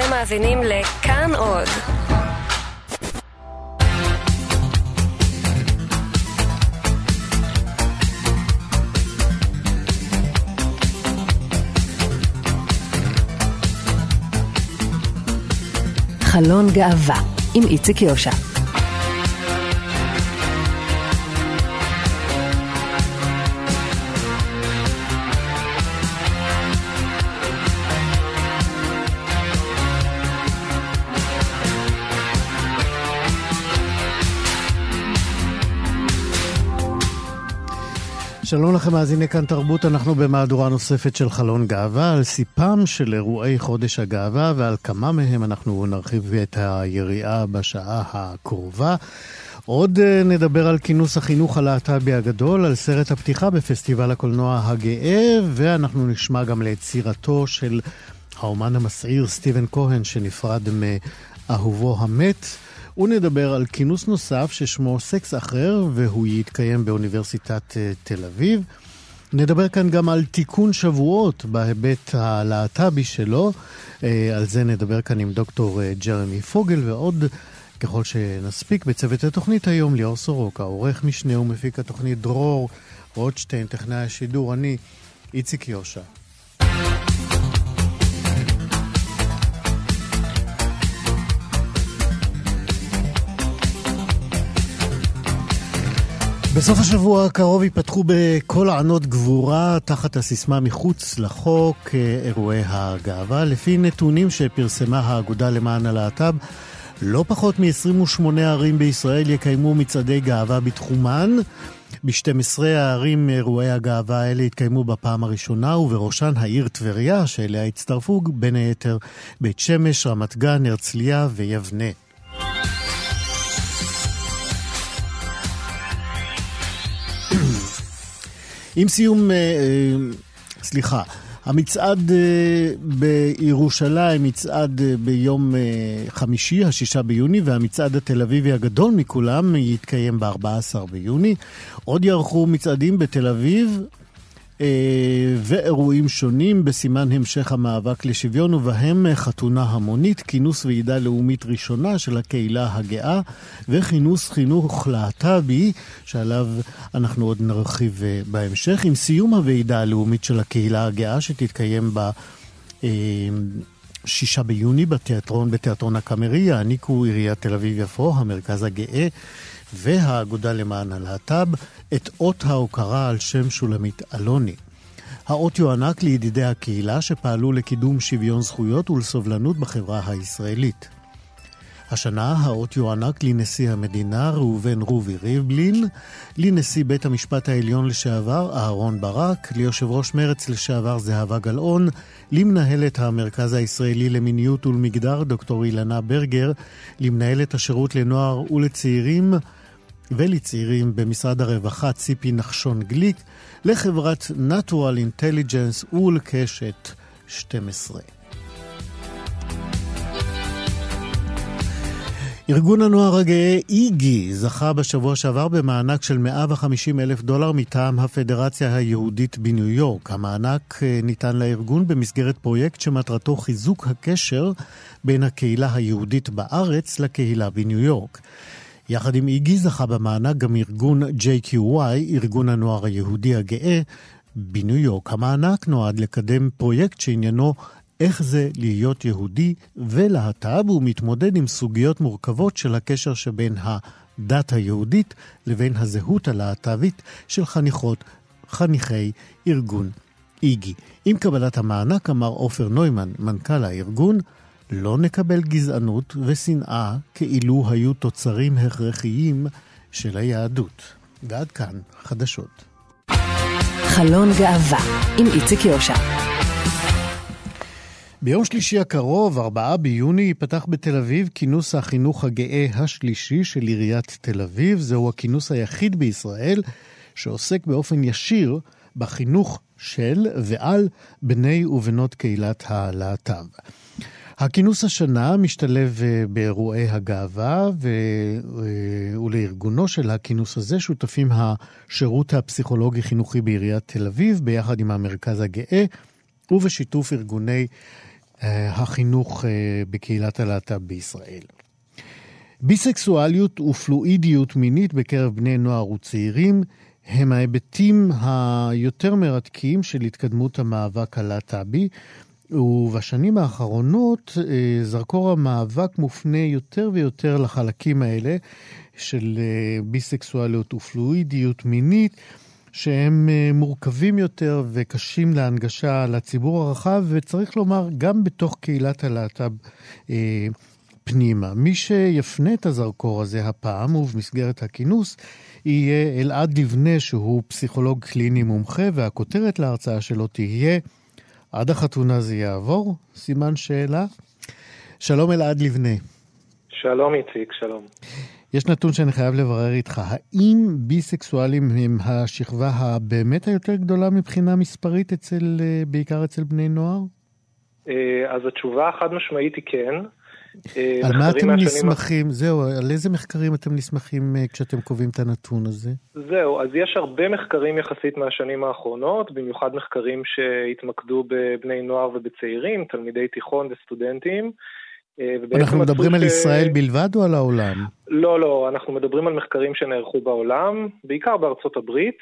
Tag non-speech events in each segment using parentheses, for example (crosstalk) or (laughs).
אתם מאזינים לכאן עוד. חלון גאווה עם איציק יושע. שלום לכם, מאזיני כאן תרבות, אנחנו במהדורה נוספת של חלון גאווה, על סיפם של אירועי חודש הגאווה, ועל כמה מהם אנחנו נרחיב את היריעה בשעה הקרובה. עוד אה, נדבר על כינוס החינוך הלהט"בי הגדול, על סרט הפתיחה בפסטיבל הקולנוע הגאה, ואנחנו נשמע גם ליצירתו של האומן המסעיר סטיבן כהן, שנפרד מאהובו המת. ונדבר על כינוס נוסף ששמו סקס אחר, והוא יתקיים באוניברסיטת אה, תל אביב. נדבר כאן גם על תיקון שבועות בהיבט הלהט"בי שלו. אה, על זה נדבר כאן עם דוקטור אה, ג'רמי פוגל, ועוד ככל שנספיק בצוות התוכנית היום, ליאור סורוקה, עורך משנה ומפיק התוכנית דרור רוטשטיין, טכנאי השידור, אני איציק יושע. בסוף השבוע הקרוב ייפתחו בכל הענות גבורה תחת הסיסמה מחוץ לחוק אה, אירועי הגאווה. לפי נתונים שפרסמה האגודה למען הלהט"ב, לא פחות מ-28 ערים בישראל יקיימו מצעדי גאווה בתחומן. ב-12 הערים אירועי הגאווה האלה התקיימו בפעם הראשונה, ובראשן העיר טבריה, שאליה הצטרפו בין היתר בית שמש, רמת גן, הרצליה ויבנה. עם סיום, אה, אה, סליחה, המצעד אה, בירושלים, מצעד ביום חמישי, השישה ביוני, והמצעד התל אביבי הגדול מכולם יתקיים ב-14 ביוני. עוד יערכו מצעדים בתל אביב, ואירועים שונים בסימן המשך המאבק לשוויון, ובהם חתונה המונית, כינוס ועידה לאומית ראשונה של הקהילה הגאה, וכינוס חינוך להט"בי, שעליו אנחנו עוד נרחיב אה, בהמשך, עם סיום הוועידה הלאומית של הקהילה הגאה, שתתקיים ב... אה, שישה ביוני בתיאטרון, בתיאטרון הקאמרי, יעניקו עיריית תל אביב-יפו, המרכז הגאה והאגודה למען הלהט"ב את אות ההוקרה על שם שולמית אלוני. האות יוענק לידידי הקהילה שפעלו לקידום שוויון זכויות ולסובלנות בחברה הישראלית. השנה האות יוענק לנשיא המדינה ראובן רובי ריבלין, לנשיא בית המשפט העליון לשעבר אהרון ברק, ליושב ראש מרצ לשעבר זהבה גלאון, למנהלת המרכז הישראלי למיניות ולמגדר דוקטור אילנה ברגר, למנהלת השירות לנוער ולצעירים ולצעירים במשרד הרווחה ציפי נחשון גליק, לחברת Natural Intelligence ולקשת 12. ארגון הנוער הגאה איגי זכה בשבוע שעבר במענק של 150 אלף דולר מטעם הפדרציה היהודית בניו יורק. המענק אה, ניתן לארגון במסגרת פרויקט שמטרתו חיזוק הקשר בין הקהילה היהודית בארץ לקהילה בניו יורק. יחד עם איגי זכה במענק גם ארגון JQY, ארגון הנוער היהודי הגאה, בניו יורק. המענק נועד לקדם פרויקט שעניינו איך זה להיות יהודי ולהט"ב, ומתמודד עם סוגיות מורכבות של הקשר שבין הדת היהודית לבין הזהות הלהט"בית של חניכות, חניכי ארגון איגי. עם קבלת המענק אמר עופר נוימן, מנכ"ל הארגון, לא נקבל גזענות ושנאה כאילו היו תוצרים הכרחיים של היהדות. ועד כאן, חדשות. חלון גאווה עם איציק יושע. ביום שלישי הקרוב, 4 ביוני, ייפתח בתל אביב כינוס החינוך הגאה השלישי של עיריית תל אביב. זהו הכינוס היחיד בישראל שעוסק באופן ישיר בחינוך של ועל בני ובנות קהילת הלהט"ב. הכינוס השנה משתלב אה, באירועי הגאווה. אה, ולארגונו של הכינוס הזה שותפים השירות הפסיכולוגי-חינוכי בעיריית תל אביב ביחד עם המרכז הגאה ובשיתוף ארגוני החינוך בקהילת הלהט"ב בישראל. ביסקסואליות ופלואידיות מינית בקרב בני נוער וצעירים הם ההיבטים היותר מרתקים של התקדמות המאבק הלהט"בי, ובשנים האחרונות אה, זרקור המאבק מופנה יותר ויותר לחלקים האלה של אה, ביסקסואליות ופלואידיות מינית, שהם אה, מורכבים יותר וקשים להנגשה לציבור הרחב, וצריך לומר, גם בתוך קהילת הלהט"ב פנימה. מי שיפנה את הזרקור הזה הפעם, ובמסגרת הכינוס, יהיה אלעד לבנה, שהוא פסיכולוג קליני מומחה, והכותרת להרצאה שלו תהיה עד החתונה זה יעבור? סימן שאלה. שלום אלעד לבנה. שלום איציק, שלום. יש נתון שאני חייב לברר איתך. האם ביסקסואלים הם השכבה הבאמת היותר גדולה מבחינה מספרית אצל, אה, בעיקר אצל בני נוער? אה, אז התשובה החד משמעית היא כן. אה, על מה אתם נסמכים? מה... זהו, על איזה מחקרים אתם נסמכים אה, כשאתם קובעים את הנתון הזה? זהו, אז יש הרבה מחקרים יחסית מהשנים האחרונות, במיוחד מחקרים שהתמקדו בבני נוער ובצעירים, תלמידי תיכון וסטודנטים. אה, אנחנו מדברים על ש... ישראל בלבד או על העולם? לא, לא, אנחנו מדברים על מחקרים שנערכו בעולם, בעיקר בארצות הברית.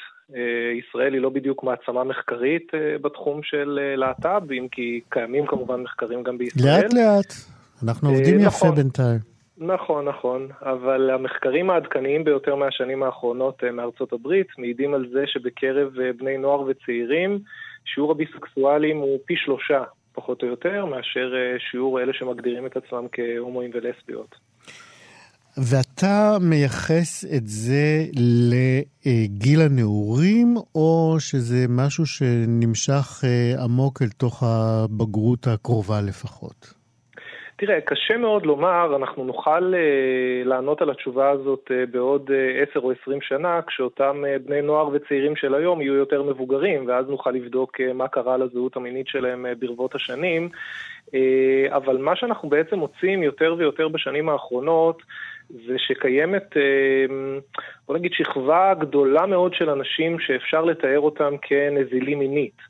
ישראל היא לא בדיוק מעצמה מחקרית בתחום של להט"ב, אם כי קיימים כמובן מחקרים גם בישראל. לאט לאט. אנחנו עובדים אה, יפה נכון. בינתיים. נכון, נכון, אבל המחקרים העדכניים ביותר מהשנים האחרונות אה, מארצות הברית מעידים על זה שבקרב אה, בני נוער וצעירים שיעור הביסקסואלים הוא פי שלושה, פחות או יותר, מאשר שיעור אלה שמגדירים את עצמם כהומואים ולסביות. ואתה מייחס את זה לגיל הנעורים, או שזה משהו שנמשך עמוק אל תוך הבגרות הקרובה לפחות? תראה, קשה מאוד לומר, אנחנו נוכל uh, לענות על התשובה הזאת uh, בעוד uh, 10 או 20 שנה, כשאותם בני נוער וצעירים של היום יהיו יותר מבוגרים, ואז נוכל לבדוק מה קרה לזהות המינית שלהם ברבות השנים. אבל מה שאנחנו בעצם מוצאים יותר ויותר בשנים האחרונות, זה שקיימת, בוא נגיד, שכבה גדולה מאוד של אנשים שאפשר לתאר אותם כנזילים מינית.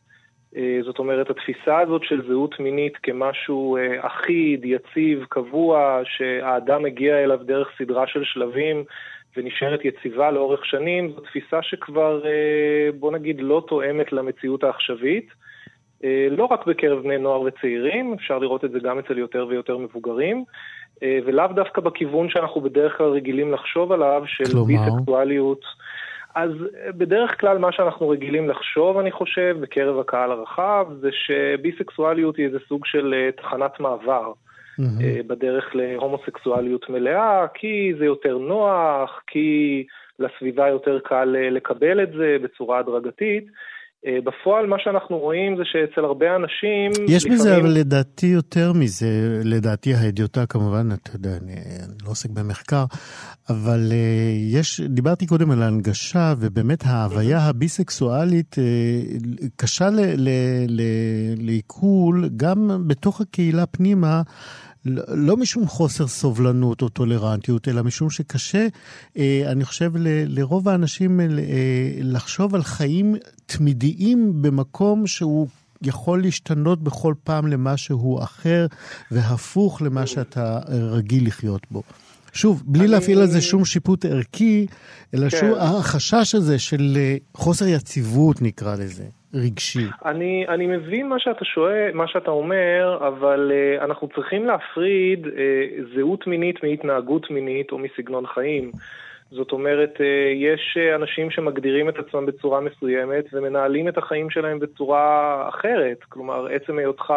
אה, זאת אומרת, התפיסה הזאת של זהות מינית כמשהו אה, אחיד, יציב, קבוע, שהאדם מגיע אליו דרך סדרה של שלבים ונשארת יציבה לאורך שנים, זו תפיסה שכבר, אה, בוא נגיד, לא תואמת למציאות העכשווית. לא רק בקרב בני נוער וצעירים, אפשר לראות את זה גם אצל יותר ויותר מבוגרים, ולאו דווקא בכיוון שאנחנו בדרך כלל רגילים לחשוב עליו, של ביסקסואליות. אז אה, בדרך כלל מה שאנחנו רגילים לחשוב, אני חושב, בקרב הקהל הרחב, זה שביסקסואליות היא איזה סוג של אה, תחנת מעבר. Mm-hmm. בדרך להומוסקסואליות מלאה, כי זה יותר נוח, כי לסביבה יותר קל לקבל את זה בצורה הדרגתית. אה, בפועל מה שאנחנו רואים זה שאצל הרבה אנשים... יש לפעמים... בזה אבל לדעתי יותר מזה, לדעתי ההדיוטה כמובן, אתה יודע, אני, אני לא עוסק במחקר, אבל uh, יש, דיברתי קודם על ההנגשה, ובאמת ההוויה הביסקסואלית uh, קשה לעיכול גם בתוך הקהילה פנימה. לא, לא משום חוסר סובלנות או טולרנטיות, אלא משום שקשה, אה, אני חושב, ל, לרוב האנשים אה, לחשוב על חיים תמידיים במקום שהוא יכול להשתנות בכל פעם למשהו אחר והפוך למה שאתה רגיל לחיות בו. שוב, בלי אני... להפעיל על זה שום שיפוט ערכי, אלא כן. שוב החשש הזה של אה, חוסר יציבות, נקרא לזה. רגשי. אני, אני מבין מה שאתה שואל, מה שאתה אומר, אבל uh, אנחנו צריכים להפריד uh, זהות מינית מהתנהגות מינית או מסגנון חיים. זאת אומרת, uh, יש אנשים שמגדירים את עצמם בצורה מסוימת ומנהלים את החיים שלהם בצורה אחרת. כלומר, עצם היותך...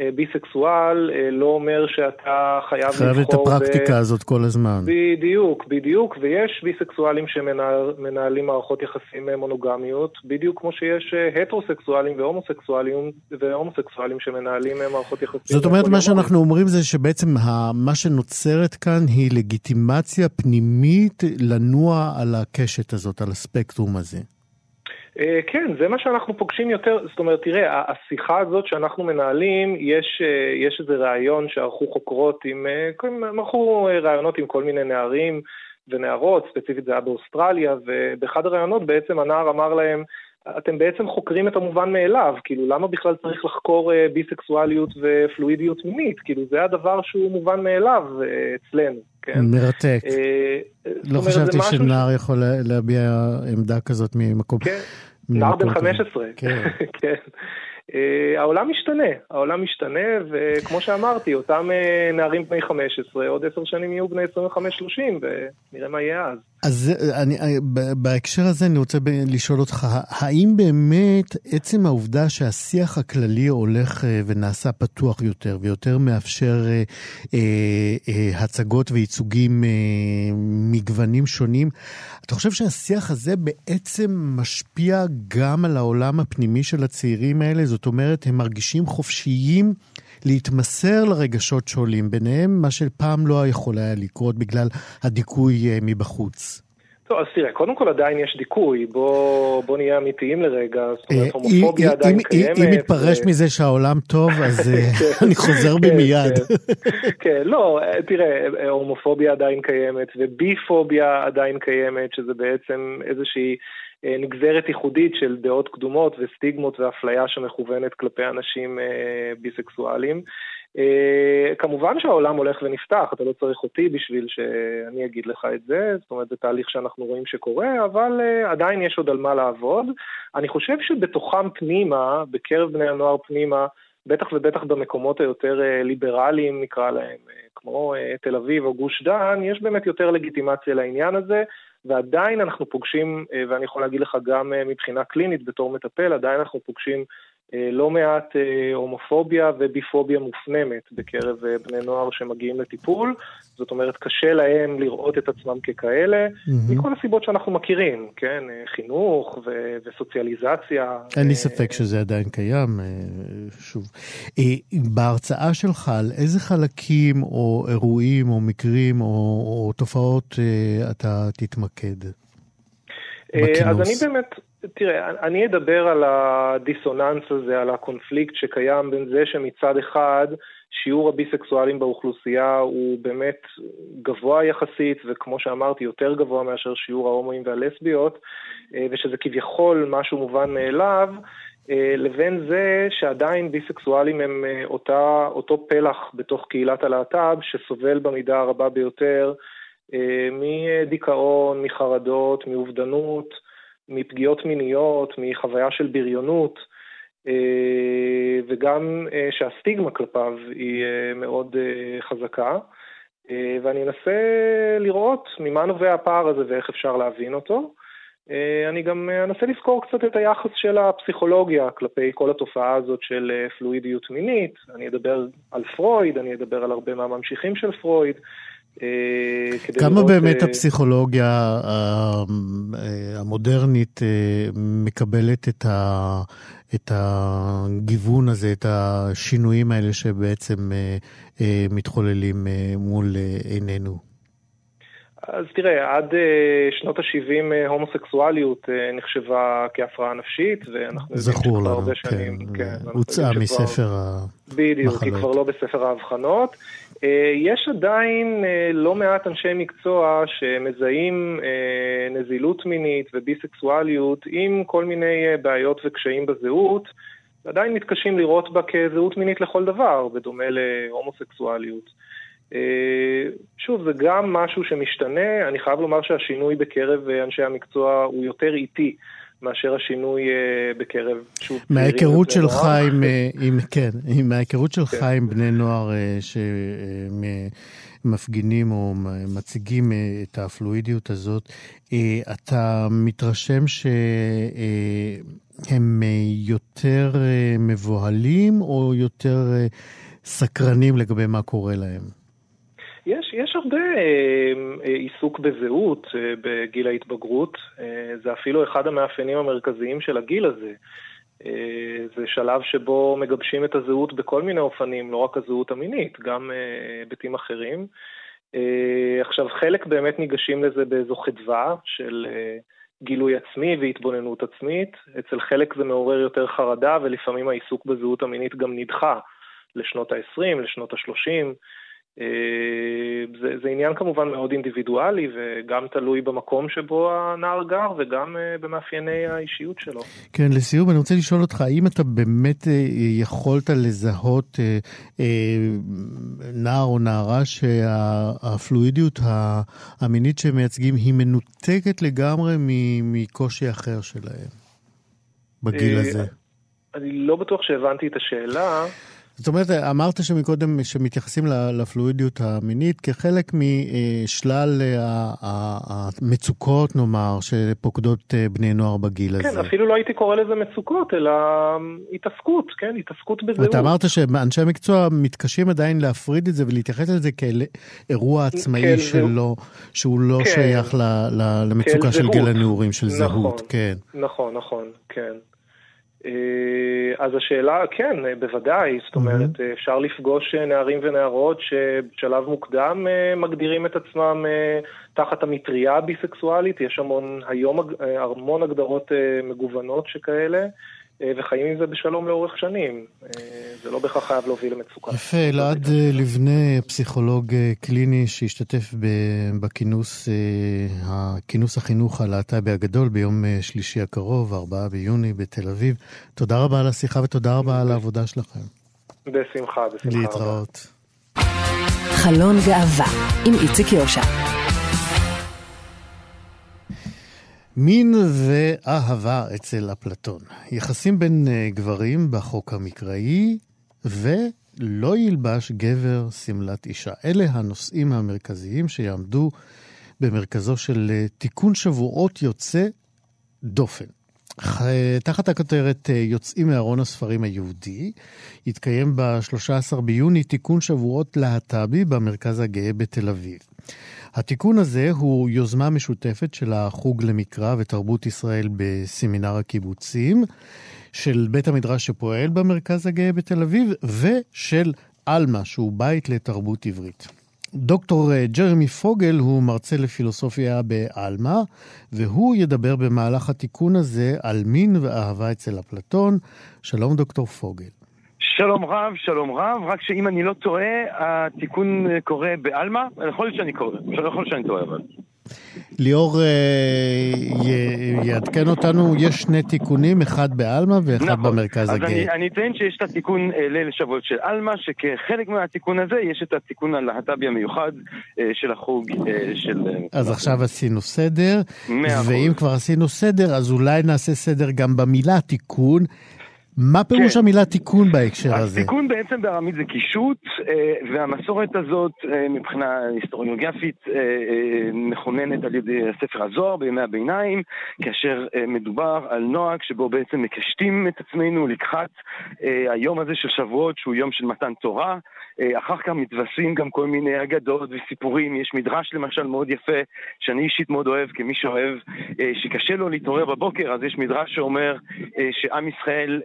אה, ביסקסואל אה, לא אומר שאתה חייב לבחור... חייב את הפרקטיקה ב... הזאת כל הזמן. בדיוק, בדיוק, ויש ביסקסואלים שמנהלים מערכות יחסים אה, מונוגמיות, בדיוק כמו שיש הטרוסקסואלים והומוסקסואלים, והומוסקסואלים שמנהלים מערכות יחסים זאת אומרת, מה שאנחנו אומרים זה שבעצם מה שנוצרת כאן היא לגיטימציה פנימית לנוע על הקשת הזאת, על הספקטרום הזה. אה, כן, זה מה שאנחנו פוגשים יותר, זאת אומרת, תראה, השיחה הזאת שאנחנו מנהלים, יש, אה, יש איזה ראיון שערכו חוקרות עם, אה, הם ערכו ראיונות עם כל מיני נערים ונערות, ספציפית זה היה באוסטרליה, ובאחד הראיונות בעצם הנער אמר להם, אתם בעצם חוקרים את המובן מאליו, כאילו למה בכלל צריך לחקור אה, ביסקסואליות ופלואידיות מינית? כאילו זה הדבר שהוא מובן מאליו אה, אצלנו, כן? מרתק. לא חשבתי שנער ש... יכול להביע עמדה כזאת ממקום... כן, נער בן 15, כן. (laughs) כן. Uh, העולם משתנה, העולם משתנה, וכמו שאמרתי, אותם uh, נערים בני 15, עוד עשר שנים יהיו בני 25-30, ונראה מה יהיה אז. אז אני, בהקשר הזה אני רוצה לשאול אותך, האם באמת עצם העובדה שהשיח הכללי הולך אה, ונעשה פתוח יותר ויותר מאפשר אה, אה, אה, הצגות וייצוגים אה, מגוונים שונים, אתה חושב שהשיח הזה בעצם משפיע גם על העולם הפנימי של הצעירים האלה? זאת אומרת, הם מרגישים חופשיים להתמסר לרגשות שעולים ביניהם, מה שפעם לא יכול היה לקרות בגלל הדיכוי אה, מבחוץ. טוב, אז תראה, קודם כל עדיין יש דיכוי, בוא, בוא נהיה אמיתיים לרגע, זאת אומרת, אה, הומופוביה עדיין אם, קיימת. אם מתפרש ו... מזה שהעולם טוב, אז אה, (laughs) כן. אני חוזר בי כן, מיד. כן, כן, לא, תראה, הומופוביה עדיין קיימת, וביפוביה עדיין קיימת, שזה בעצם איזושהי אה, נגזרת ייחודית של דעות קדומות וסטיגמות ואפליה שמכוונת כלפי אנשים אה, ביסקסואלים. Uh, כמובן שהעולם הולך ונפתח, אתה לא צריך אותי בשביל שאני אגיד לך את זה, זאת אומרת זה תהליך שאנחנו רואים שקורה, אבל עדיין יש עוד על מה לעבוד. אני חושב שבתוכם פנימה, בקרב בני הנוער פנימה, בטח ובטח במקומות היותר uh, ליברליים נקרא להם, uh, כמו uh, תל אביב או גוש דן, יש באמת יותר לגיטימציה לעניין הזה. ועדיין אנחנו פוגשים, אה, ואני יכול להגיד לך גם אה, מבחינה קלינית בתור מטפל, עדיין אנחנו פוגשים אה, לא מעט הומופוביה וביפוביה מופנמת בקרב בני נוער שמגיעים לטיפול. זאת אומרת, קשה להם לראות את עצמם ככאלה, mm-hmm. מכל הסיבות שאנחנו מכירים, כן? חינוך ו- וסוציאליזציה. אין לי ספק שזה עדיין קיים, שוב. בהרצאה שלך, על איזה חלקים או אירועים או מקרים או, או תופעות אתה תתמקד? בכינוס. אז אני באמת, תראה, אני אדבר על הדיסוננס הזה, על הקונפליקט שקיים בין זה שמצד אחד שיעור הביסקסואלים באוכלוסייה הוא באמת גבוה יחסית, וכמו שאמרתי, יותר גבוה מאשר שיעור ההומואים והלסביות, אה, ושזה כביכול משהו מובן מאליו, אה, לבין זה שעדיין ביסקסואלים הם אה, אותה, אותו פלח בתוך קהילת הלהט"ב שסובל במידה הרבה ביותר מדיכאון, מחרדות, מאובדנות, מפגיעות מיניות, מחוויה של בריונות, אה, וגם אה, שהסטיגמה כלפיו היא אה, מאוד חזקה. ואני אנסה לראות ממה נובע הפער הזה ואיך אפשר להבין אותו. אני גם אנסה לזכור קצת את היחס של הפסיכולוגיה כלפי כל התופעה הזאת של פלואידיות מינית. אני אדבר על פרויד, אני אדבר על הרבה מהממשיכים של פרויד. אה, כמה לראות... באמת אה, הפסיכולוגיה אה, המודרנית מקבלת את, ה, את הגיוון הזה, את השינויים האלה שבעצם מתחוללים מול עינינו? אז תראה, עד שנות ה-70 הומוסקסואליות נחשבה כהפרעה נפשית, ואנחנו שכבר לנו, כן, שנים... כן, הוצאה מספר המחלות. בדיוק, היא כבר לא בספר האבחנות. אה, יש עדיין אה, לא מעט אנשי מקצוע שמזהים אה, נזילות מינית וביסקסואליות עם כל מיני בעיות וקשיים בזהות, ועדיין מתקשים לראות בה כזהות מינית לכל דבר, בדומה להומוסקסואליות. שוב, זה גם משהו שמשתנה, אני חייב לומר שהשינוי בקרב אנשי המקצוע הוא יותר איטי. מאשר השינוי uh, בקרב, שוב, מההיכרות שלך עם, אה, עם, כן, מההיכרות שלך כן. עם בני נוער uh, שמפגינים או מציגים את הפלואידיות הזאת, אתה מתרשם שהם יותר מבוהלים או יותר סקרנים לגבי מה קורה להם? יש, יש הרבה אה, אה, עיסוק בזהות אה, בגיל ההתבגרות, זה אפילו אחד המאפיינים המרכזיים של הגיל הזה. זה שלב שבו מגבשים את הזהות בכל מיני אופנים, לא רק הזהות המינית, גם היבטים אחרים. עכשיו, חלק באמת ניגשים לזה באיזו חדווה של גילוי עצמי והתבוננות עצמית, אצל חלק זה מעורר יותר חרדה, ולפעמים העיסוק בזהות המינית גם נדחה לשנות ה-20, לשנות ה-30. זה, זה עניין כמובן מאוד אינדיבידואלי וגם תלוי במקום שבו הנער גר וגם במאפייני האישיות שלו. כן, לסיום אני רוצה לשאול אותך, האם אתה באמת יכולת לזהות נער או נערה שהפלואידיות המינית שהם מייצגים היא מנותקת לגמרי מקושי אחר שלהם בגיל הזה? אני לא בטוח שהבנתי את השאלה. זאת אומרת, אמרת שמקודם שמתייחסים לפלואידיות המינית כחלק משלל אה, המצוקות, נאמר, שפוקדות אה, בני נוער בגיל כן, הזה. כן, אפילו לא הייתי קורא לזה מצוקות, אלא התעסקות, כן, התעסקות בזהות. אתה אמרת שאנשי מקצוע מתקשים עדיין להפריד את זה ולהתייחס לזה כאל אירוע עצמאי שלו, שהוא לא כן, שייך למצוקה של גיל הנעורים, של נכון, זהות, כן. נכון, נכון, כן. אה, אז השאלה, כן, בוודאי, זאת אומרת, mm-hmm. אפשר לפגוש נערים ונערות שבשלב מוקדם אה, מגדירים את עצמם תחת המטריה הביסקסואלית, יש המון, היום המון הגדרות מגוונות שכאלה. וחיים עם זה בשלום לאורך שנים. זה לא בהכרח חייב להוביל למצוקה. יפה, אלעד לבנה, פסיכולוג קליני שהשתתף בכינוס, כינוס החינוך הלהט"בי הגדול ביום שלישי הקרוב, 4 ביוני בתל אביב. תודה רבה על השיחה ותודה רבה על העבודה שלכם. בשמחה, בשמחה. להתראות. חלון גאווה עם איציק יושע. מין ואהבה אצל אפלטון. יחסים בין אה, גברים בחוק המקראי, ולא ילבש גבר שמלת אישה. אלה הנושאים המרכזיים שיעמדו במרכזו של אה, תיקון שבועות יוצא דופן. תחת הכותרת אה, יוצאים מארון הספרים היהודי, יתקיים ב-13 ביוני תיקון שבועות להט"בי במרכז הגאה בתל אביב. התיקון הזה הוא יוזמה משותפת של החוג למקרא ותרבות ישראל בסמינר הקיבוצים, של בית המדרש שפועל במרכז הגאה בתל אביב, ושל עלמה, שהוא בית לתרבות עברית. דוקטור אה, ג'רמי פוגל הוא מרצה לפילוסופיה בעלמה, והוא ידבר במהלך התיקון הזה על מין ואהבה אצל אפלטון. שלום דוקטור פוגל. שלום רב, שלום רב, רק שאם אני לא טועה, התיקון קורה בעלמא, יכול להיות שאני קורא, יכול להיות שאני טועה אבל. ליאור uh, יעדכן אותנו, יש שני תיקונים, אחד בעלמא ואחד נכון. במרכז הגאה. אז אני, אני אציין שיש את התיקון uh, ליל שבועות של עלמא, שכחלק מהתיקון הזה יש את התיקון הלהט"בי המיוחד של החוג של... אז uh, עכשיו עשינו סדר, ואם כבר עשינו סדר, אז אולי נעשה סדר גם במילה תיקון. מה פירוש כן. המילה תיקון בהקשר הזה? תיקון בעצם בארמית זה קישוט, אה, והמסורת הזאת אה, מבחינה היסטוריוגרפית אה, מכוננת על ידי ספר הזוהר בימי הביניים, כאשר מדובר על נוהג שבו בעצם מקשטים את עצמנו לקחת היום הזה של שבועות שהוא יום של מתן תורה. אחר כך מתווספים גם כל מיני אגדות וסיפורים. יש מדרש למשל מאוד יפה, שאני אישית מאוד אוהב, כמי שאוהב, שקשה לו להתעורר בבוקר, אז יש מדרש שאומר שעם ישראל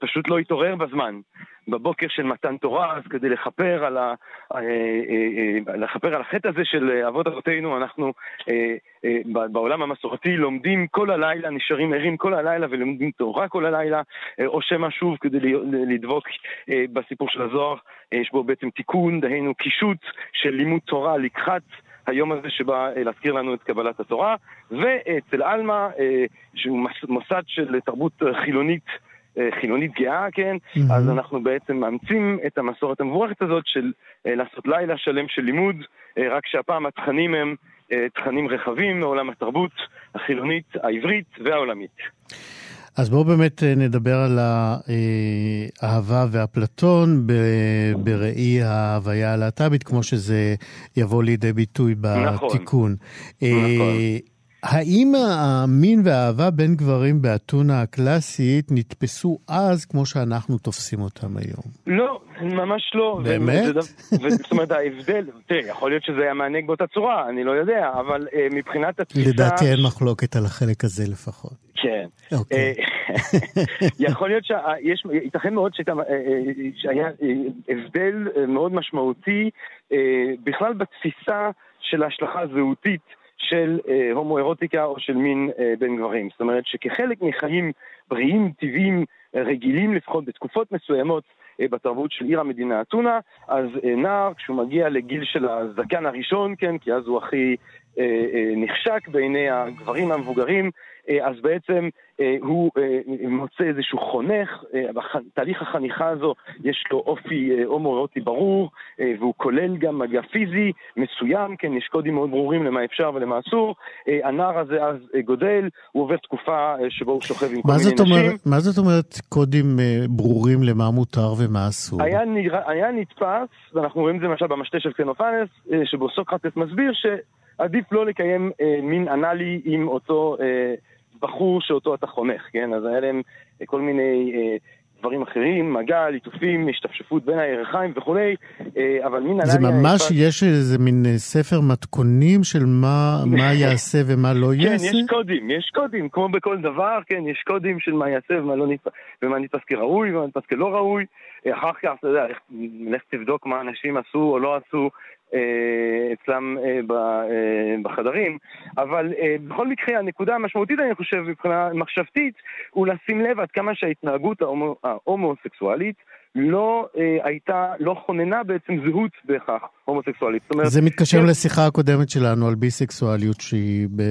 פשוט לא התעורר בזמן. בבוקר של מתן תורה, אז כדי לכפר על, ה, אה, אה, אה, לכפר על החטא הזה של אבות אבותינו, אנחנו בעולם המסורתי לומדים כל הלילה, נשארים ערים כל הלילה ולומדים תורה כל הלילה, או שמא שוב כדי לדבוק בסיפור של הזוהר, יש בו בעצם תיקון, דהיינו קישוט של לימוד תורה לקחת היום הזה שבא להזכיר לנו את קבלת התורה, ואצל עלמא, שהוא מוסד של תרבות חילונית אה, חילונית גאה, כן? Mm-hmm. אז אנחנו בעצם מאמצים את המסורת המבורכת הזאת של אה, לעשות לילה שלם של לימוד, אה, רק שהפעם התכנים הם תכנים רחבים מעולם התרבות החילונית, העברית והעולמית. אז בואו באמת נדבר על האהבה ואפלטון בראי ההוויה הלהט"בית, כמו שזה יבוא לידי ביטוי נכון. בתיקון. נכון. האם המין והאהבה בין גברים באתונה הקלאסית נתפסו אז כמו שאנחנו תופסים אותם היום? לא, ממש לא. באמת? זאת אומרת, ההבדל, תראה, יכול להיות שזה היה מענג באותה צורה, אני לא יודע, אבל uh, מבחינת התפיסה... לדעתי אין מחלוקת על החלק הזה לפחות. כן. אוקיי. אה, (laughs) יכול להיות שיש, ייתכן מאוד אה, שהיה הבדל מאוד משמעותי בכלל בתפיסה של ההשלכה הזהותית. של אה, הומואירוטיקה או של מין אה, בין גברים. זאת אומרת שכחלק מחיים בריאים, טבעיים, רגילים לפחות בתקופות מסוימות, בתרבות של עיר המדינה אתונה, אז נער, כשהוא מגיע לגיל של הזקן הראשון, כן, כי אז הוא הכי נחשק בעיני הגברים המבוגרים, אה, אז בעצם אה, הוא אה, מוצא איזשהו חונך, בתהליך החניכה הזו יש לו אופי הומואירוטי ברור, והוא כולל גם מגע פיזי מסוים, כן, יש קודים מאוד ברורים למה אפשר ולמה אסור. הנער הזה אז גודל, הוא עובר תקופה שבו הוא שוכב עם כל מיני אומר, נשים. מה זאת אומרת קודים ברורים למה מותר ומה אסור? היה, נרא, היה נתפס, ואנחנו רואים את זה למשל במשתה של קסנופנס, שבו סוקרטס מסביר שעדיף לא לקיים מין אנאלי עם אותו... בחור שאותו אתה חונך, כן? אז היה להם אה, כל מיני אה, דברים אחרים, מגע, ליטופים, השתפשפות בין הירכיים וכולי, אה, אבל מן זה ממש, היפה... יש איזה מין ספר מתכונים של מה, מה (laughs) יעשה ומה לא כן, יעשה? כן, יש קודים, יש קודים, כמו בכל דבר, כן, יש קודים של מה יעשה ומה לא נתפס, ומה נתפס כראוי ומה נתפס כלא ראוי. אחר כך, אתה יודע, לך תבדוק מה אנשים עשו או לא עשו אצלם אה, אה, בחדרים, אבל בכל מקרה הנקודה המשמעותית אני חושב מבחינה מחשבתית הוא לשים לב עד כמה שההתנהגות ההומוסקסואלית לא אה, הייתה, לא כוננה בעצם זהות בהכרח הומוסקסואלית. אומרת, זה מתקשר כן. לשיחה הקודמת שלנו על ביסקסואליות שהיא, ב...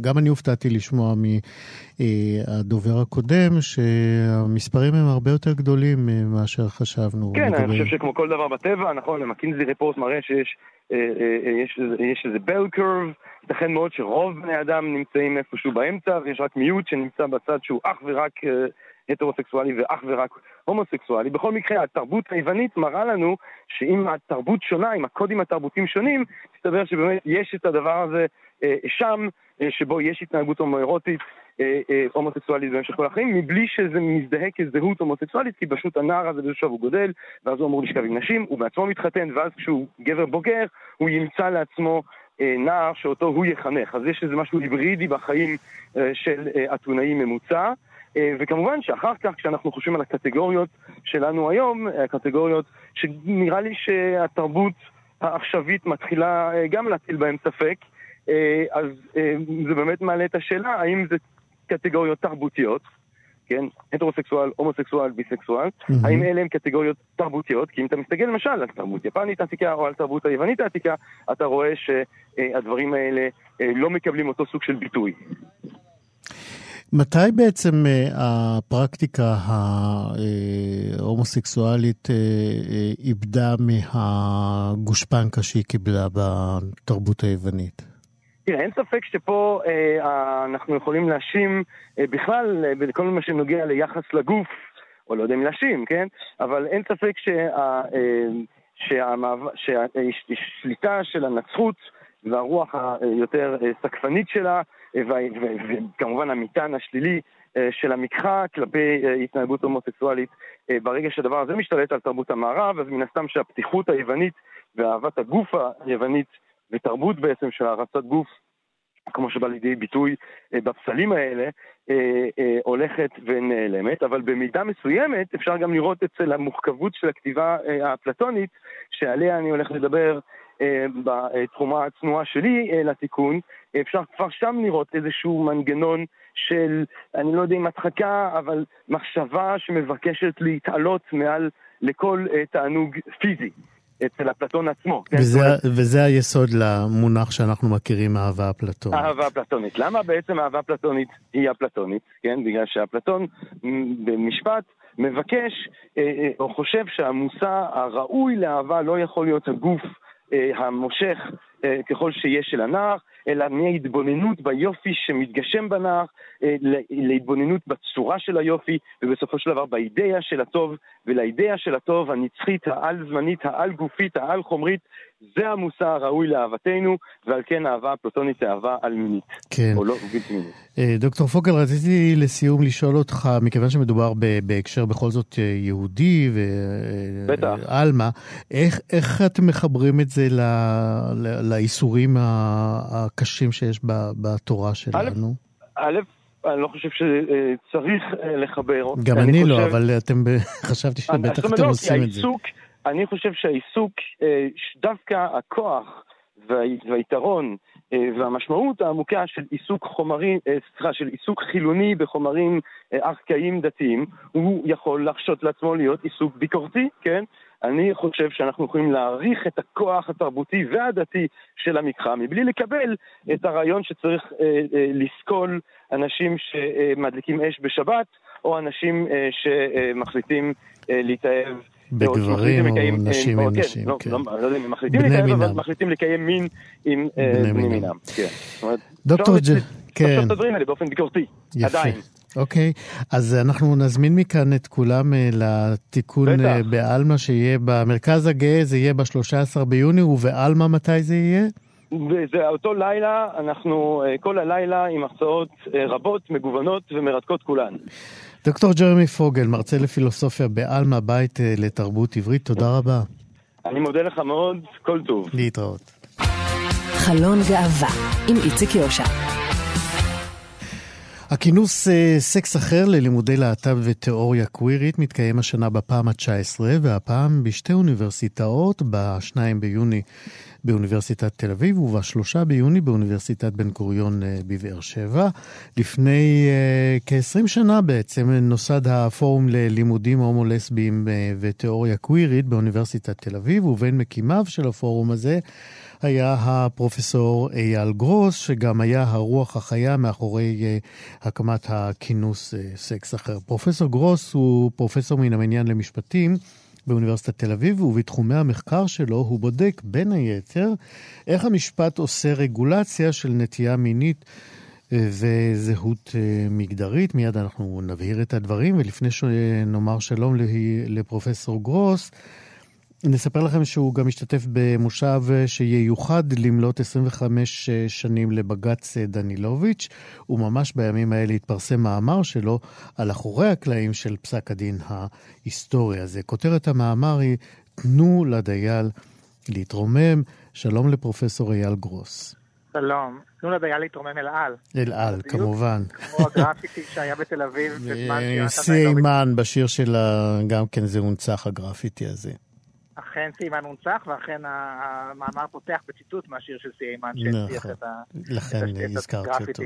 גם אני הופתעתי לשמוע מהדובר הקודם שהמספרים הם הרבה יותר גדולים מאשר חשבנו. כן, לגבי... אני חושב שכמו כל דבר בטבע, נכון, למקינזי ריפורט מראה שיש אה, אה, יש, יש איזה בל קרב, ייתכן מאוד שרוב בני אדם נמצאים איפשהו באמצע ויש רק מיעוט שנמצא בצד שהוא אך ורק הטרוסקסואלי ואך ורק הומוסקסואלי. בכל מקרה, התרבות היוונית מראה לנו שאם התרבות שונה, אם הקודים התרבותיים שונים, מסתבר שבאמת יש את הדבר הזה אה, שם, אה, שבו יש התנהגות הומואירוטית, אה, הומוסקסואלית במשך כל החיים, מבלי שזה מזדהה כזהות הומוסקסואלית, כי פשוט הנער הזה באיזשהו הוא גודל, ואז הוא אמור לשכב עם נשים, הוא בעצמו מתחתן, ואז כשהוא גבר בוגר, הוא ימצא לעצמו נער שאותו הוא יחנך. אז יש איזה משהו היברידי בחיים של אתונאי ממוצע. אה, וכמובן שאחר כך, כשאנחנו חושבים על הקטגוריות שלנו היום, הקטגוריות שנראה לי שהתרבות העכשווית מתחילה אה, גם להטיל בהן ספק, אה, אז זה באמת מעלה את השאלה האם זה קטגוריות תרבותיות, כן? הטרוסקסואל, הומוסקסואל, ביסקסואל, mm-hmm. האם אלה הן קטגוריות תרבותיות? כי אם אתה מסתכל למשל על תרבות יפנית עתיקה או על תרבות היוונית העתיקה, אתה רואה שהדברים האלה לא מקבלים אותו סוג של ביטוי. מתי בעצם uh, הפרקטיקה ההומוסקסואלית uh, uh, איבדה מהגושפנקה שהיא קיבלה בתרבות היוונית? תראה, אין ספק שפה אה, אנחנו יכולים להאשים אה, בכלל אה, בכל מה שנוגע ליחס לגוף, או לא יודע אם להאשים, כן? אבל אין ספק שה, אה, שהשליטה של הנצרות והרוח היותר אה, סקפנית שלה וכמובן המטען השלילי אה, של המקחה כלפי אה, התנהגות הומוסקסואלית. אה, ברגע שהדבר הזה משתלט על תרבות המערב, אז מן הסתם שהפתיחות היוונית ואהבת הגוף היוונית ותרבות בעצם של הערצת גוף, כמו שבא לידי ביטוי בפסלים האלה, הולכת ונעלמת, אבל במידה מסוימת אפשר גם לראות אצל המוחכבות של הכתיבה האפלטונית, שעליה אני הולך לדבר בתחומה הצנועה שלי לתיקון, אפשר כבר שם לראות איזשהו מנגנון של, אני לא יודע אם הדחקה, אבל מחשבה שמבקשת להתעלות מעל לכל uh, תענוג פיזי. אצל אפלטון עצמו. כן? וזה, כן? וזה היסוד למונח שאנחנו מכירים, אהבה אפלטונית. אהבה אפלטונית. למה בעצם אהבה אפלטונית היא אפלטונית? כן, בגלל שאפלטון במשפט מבקש אה, אה, או חושב שהמושא הראוי לאהבה לא יכול להיות הגוף המושך ככל שיש של הנער, אלא מהתבוננות ביופי שמתגשם בנער, אה, להתבוננות בצורה של היופי, ובסופו של דבר באידאה של הטוב, ולאידאה של הטוב הנצחית, העל-זמנית, העל-גופית, העל-חומרית, זה המושא הראוי לאהבתנו, ועל כן אהבה אפלוטונית היא אהבה על-מינית. כן. או לא בלתי מינית. אה, דוקטור פוקל, רציתי לסיום לשאול אותך, מכיוון שמדובר בהקשר בכל זאת אה, יהודי ועלמה, איך, איך אתם מחברים את זה לאיסורים הקשים שיש בתורה שלנו? א', אני לא חושב שצריך אה, לחבר. גם אני, אני לא, חושב... אבל אתם, (laughs) חשבתי שבטח אתם עושים את זה. אני חושב שהעיסוק, דווקא הכוח והיתרון והמשמעות העמוקה של עיסוק חומרי, סליחה, של עיסוק חילוני בחומרים ארכאיים דתיים, הוא יכול להרשות לעצמו להיות עיסוק ביקורתי, כן? אני חושב שאנחנו יכולים להעריך את הכוח התרבותי והדתי של המקרא, מבלי לקבל את הרעיון שצריך אה, אה, לסקול אנשים שמדליקים אש בשבת, או אנשים אה, שמחליטים אה, להתאהב. בגברים או, לקיים, או נשים עם כן, נשים, לא, כן. לא, לא יודע אם מחליטים להתאהב, אבל מחליטים לקיים מין עם בני, בני מינם. כן. דוקטור ג'ה, כן. אפשר את הדברים האלה באופן ביקורתי. עדיין. אוקיי, אז אנחנו נזמין מכאן את כולם לתיקון בטח. בעלמא שיהיה במרכז הגאה, זה יהיה ב-13 ביוני, ובעלמא מתי זה יהיה? וזה אותו לילה, אנחנו כל הלילה עם הרצאות רבות, מגוונות ומרתקות כולן. דוקטור ג'רמי פוגל, מרצה לפילוסופיה בעלמא, בית לתרבות עברית, תודה רבה. אני מודה לך מאוד, כל טוב. להתראות. חלון גאווה עם איציק יושע. הכינוס סקס אחר ללימודי להט"ב ותיאוריה קווירית מתקיים השנה בפעם ה-19, והפעם בשתי אוניברסיטאות, ב-2 ביוני באוניברסיטת תל אביב וב-3 ביוני באוניברסיטת בן גוריון בבאר שבע. לפני uh, כ-20 שנה בעצם נוסד הפורום ללימודים הומו-לסביים ותיאוריה קווירית באוניברסיטת תל אביב, ובין מקימיו של הפורום הזה היה הפרופסור אייל גרוס, שגם היה הרוח החיה מאחורי uh, הקמת הכינוס uh, סקס אחר. פרופסור גרוס הוא פרופסור מן המניין למשפטים. באוניברסיטת תל אביב, ובתחומי המחקר שלו הוא בודק בין היתר איך המשפט עושה רגולציה של נטייה מינית וזהות מגדרית. מיד אנחנו נבהיר את הדברים, ולפני שנאמר שלום לפרופסור גרוס, נספר לכם שהוא גם משתתף במושב שייוחד למלות 25 שנים לבג"ץ דנילוביץ', וממש בימים האלה התפרסם מאמר שלו על אחורי הקלעים של פסק הדין ההיסטורי הזה. כותרת המאמר היא תנו לדייל להתרומם. שלום לפרופסור אייל גרוס. שלום. תנו לדייל להתרומם אל על. אל על, כמובן. כמו הגרפיטי שהיה בתל אביב בזמן סיימן בשיר שלה, גם כן זה הונצח הגרפיטי הזה. אכן סיימן הונצח, ואכן המאמר פותח בציטוט מהשיר של סיימן, שהצליח את ה... לכן הזכרתי אותו.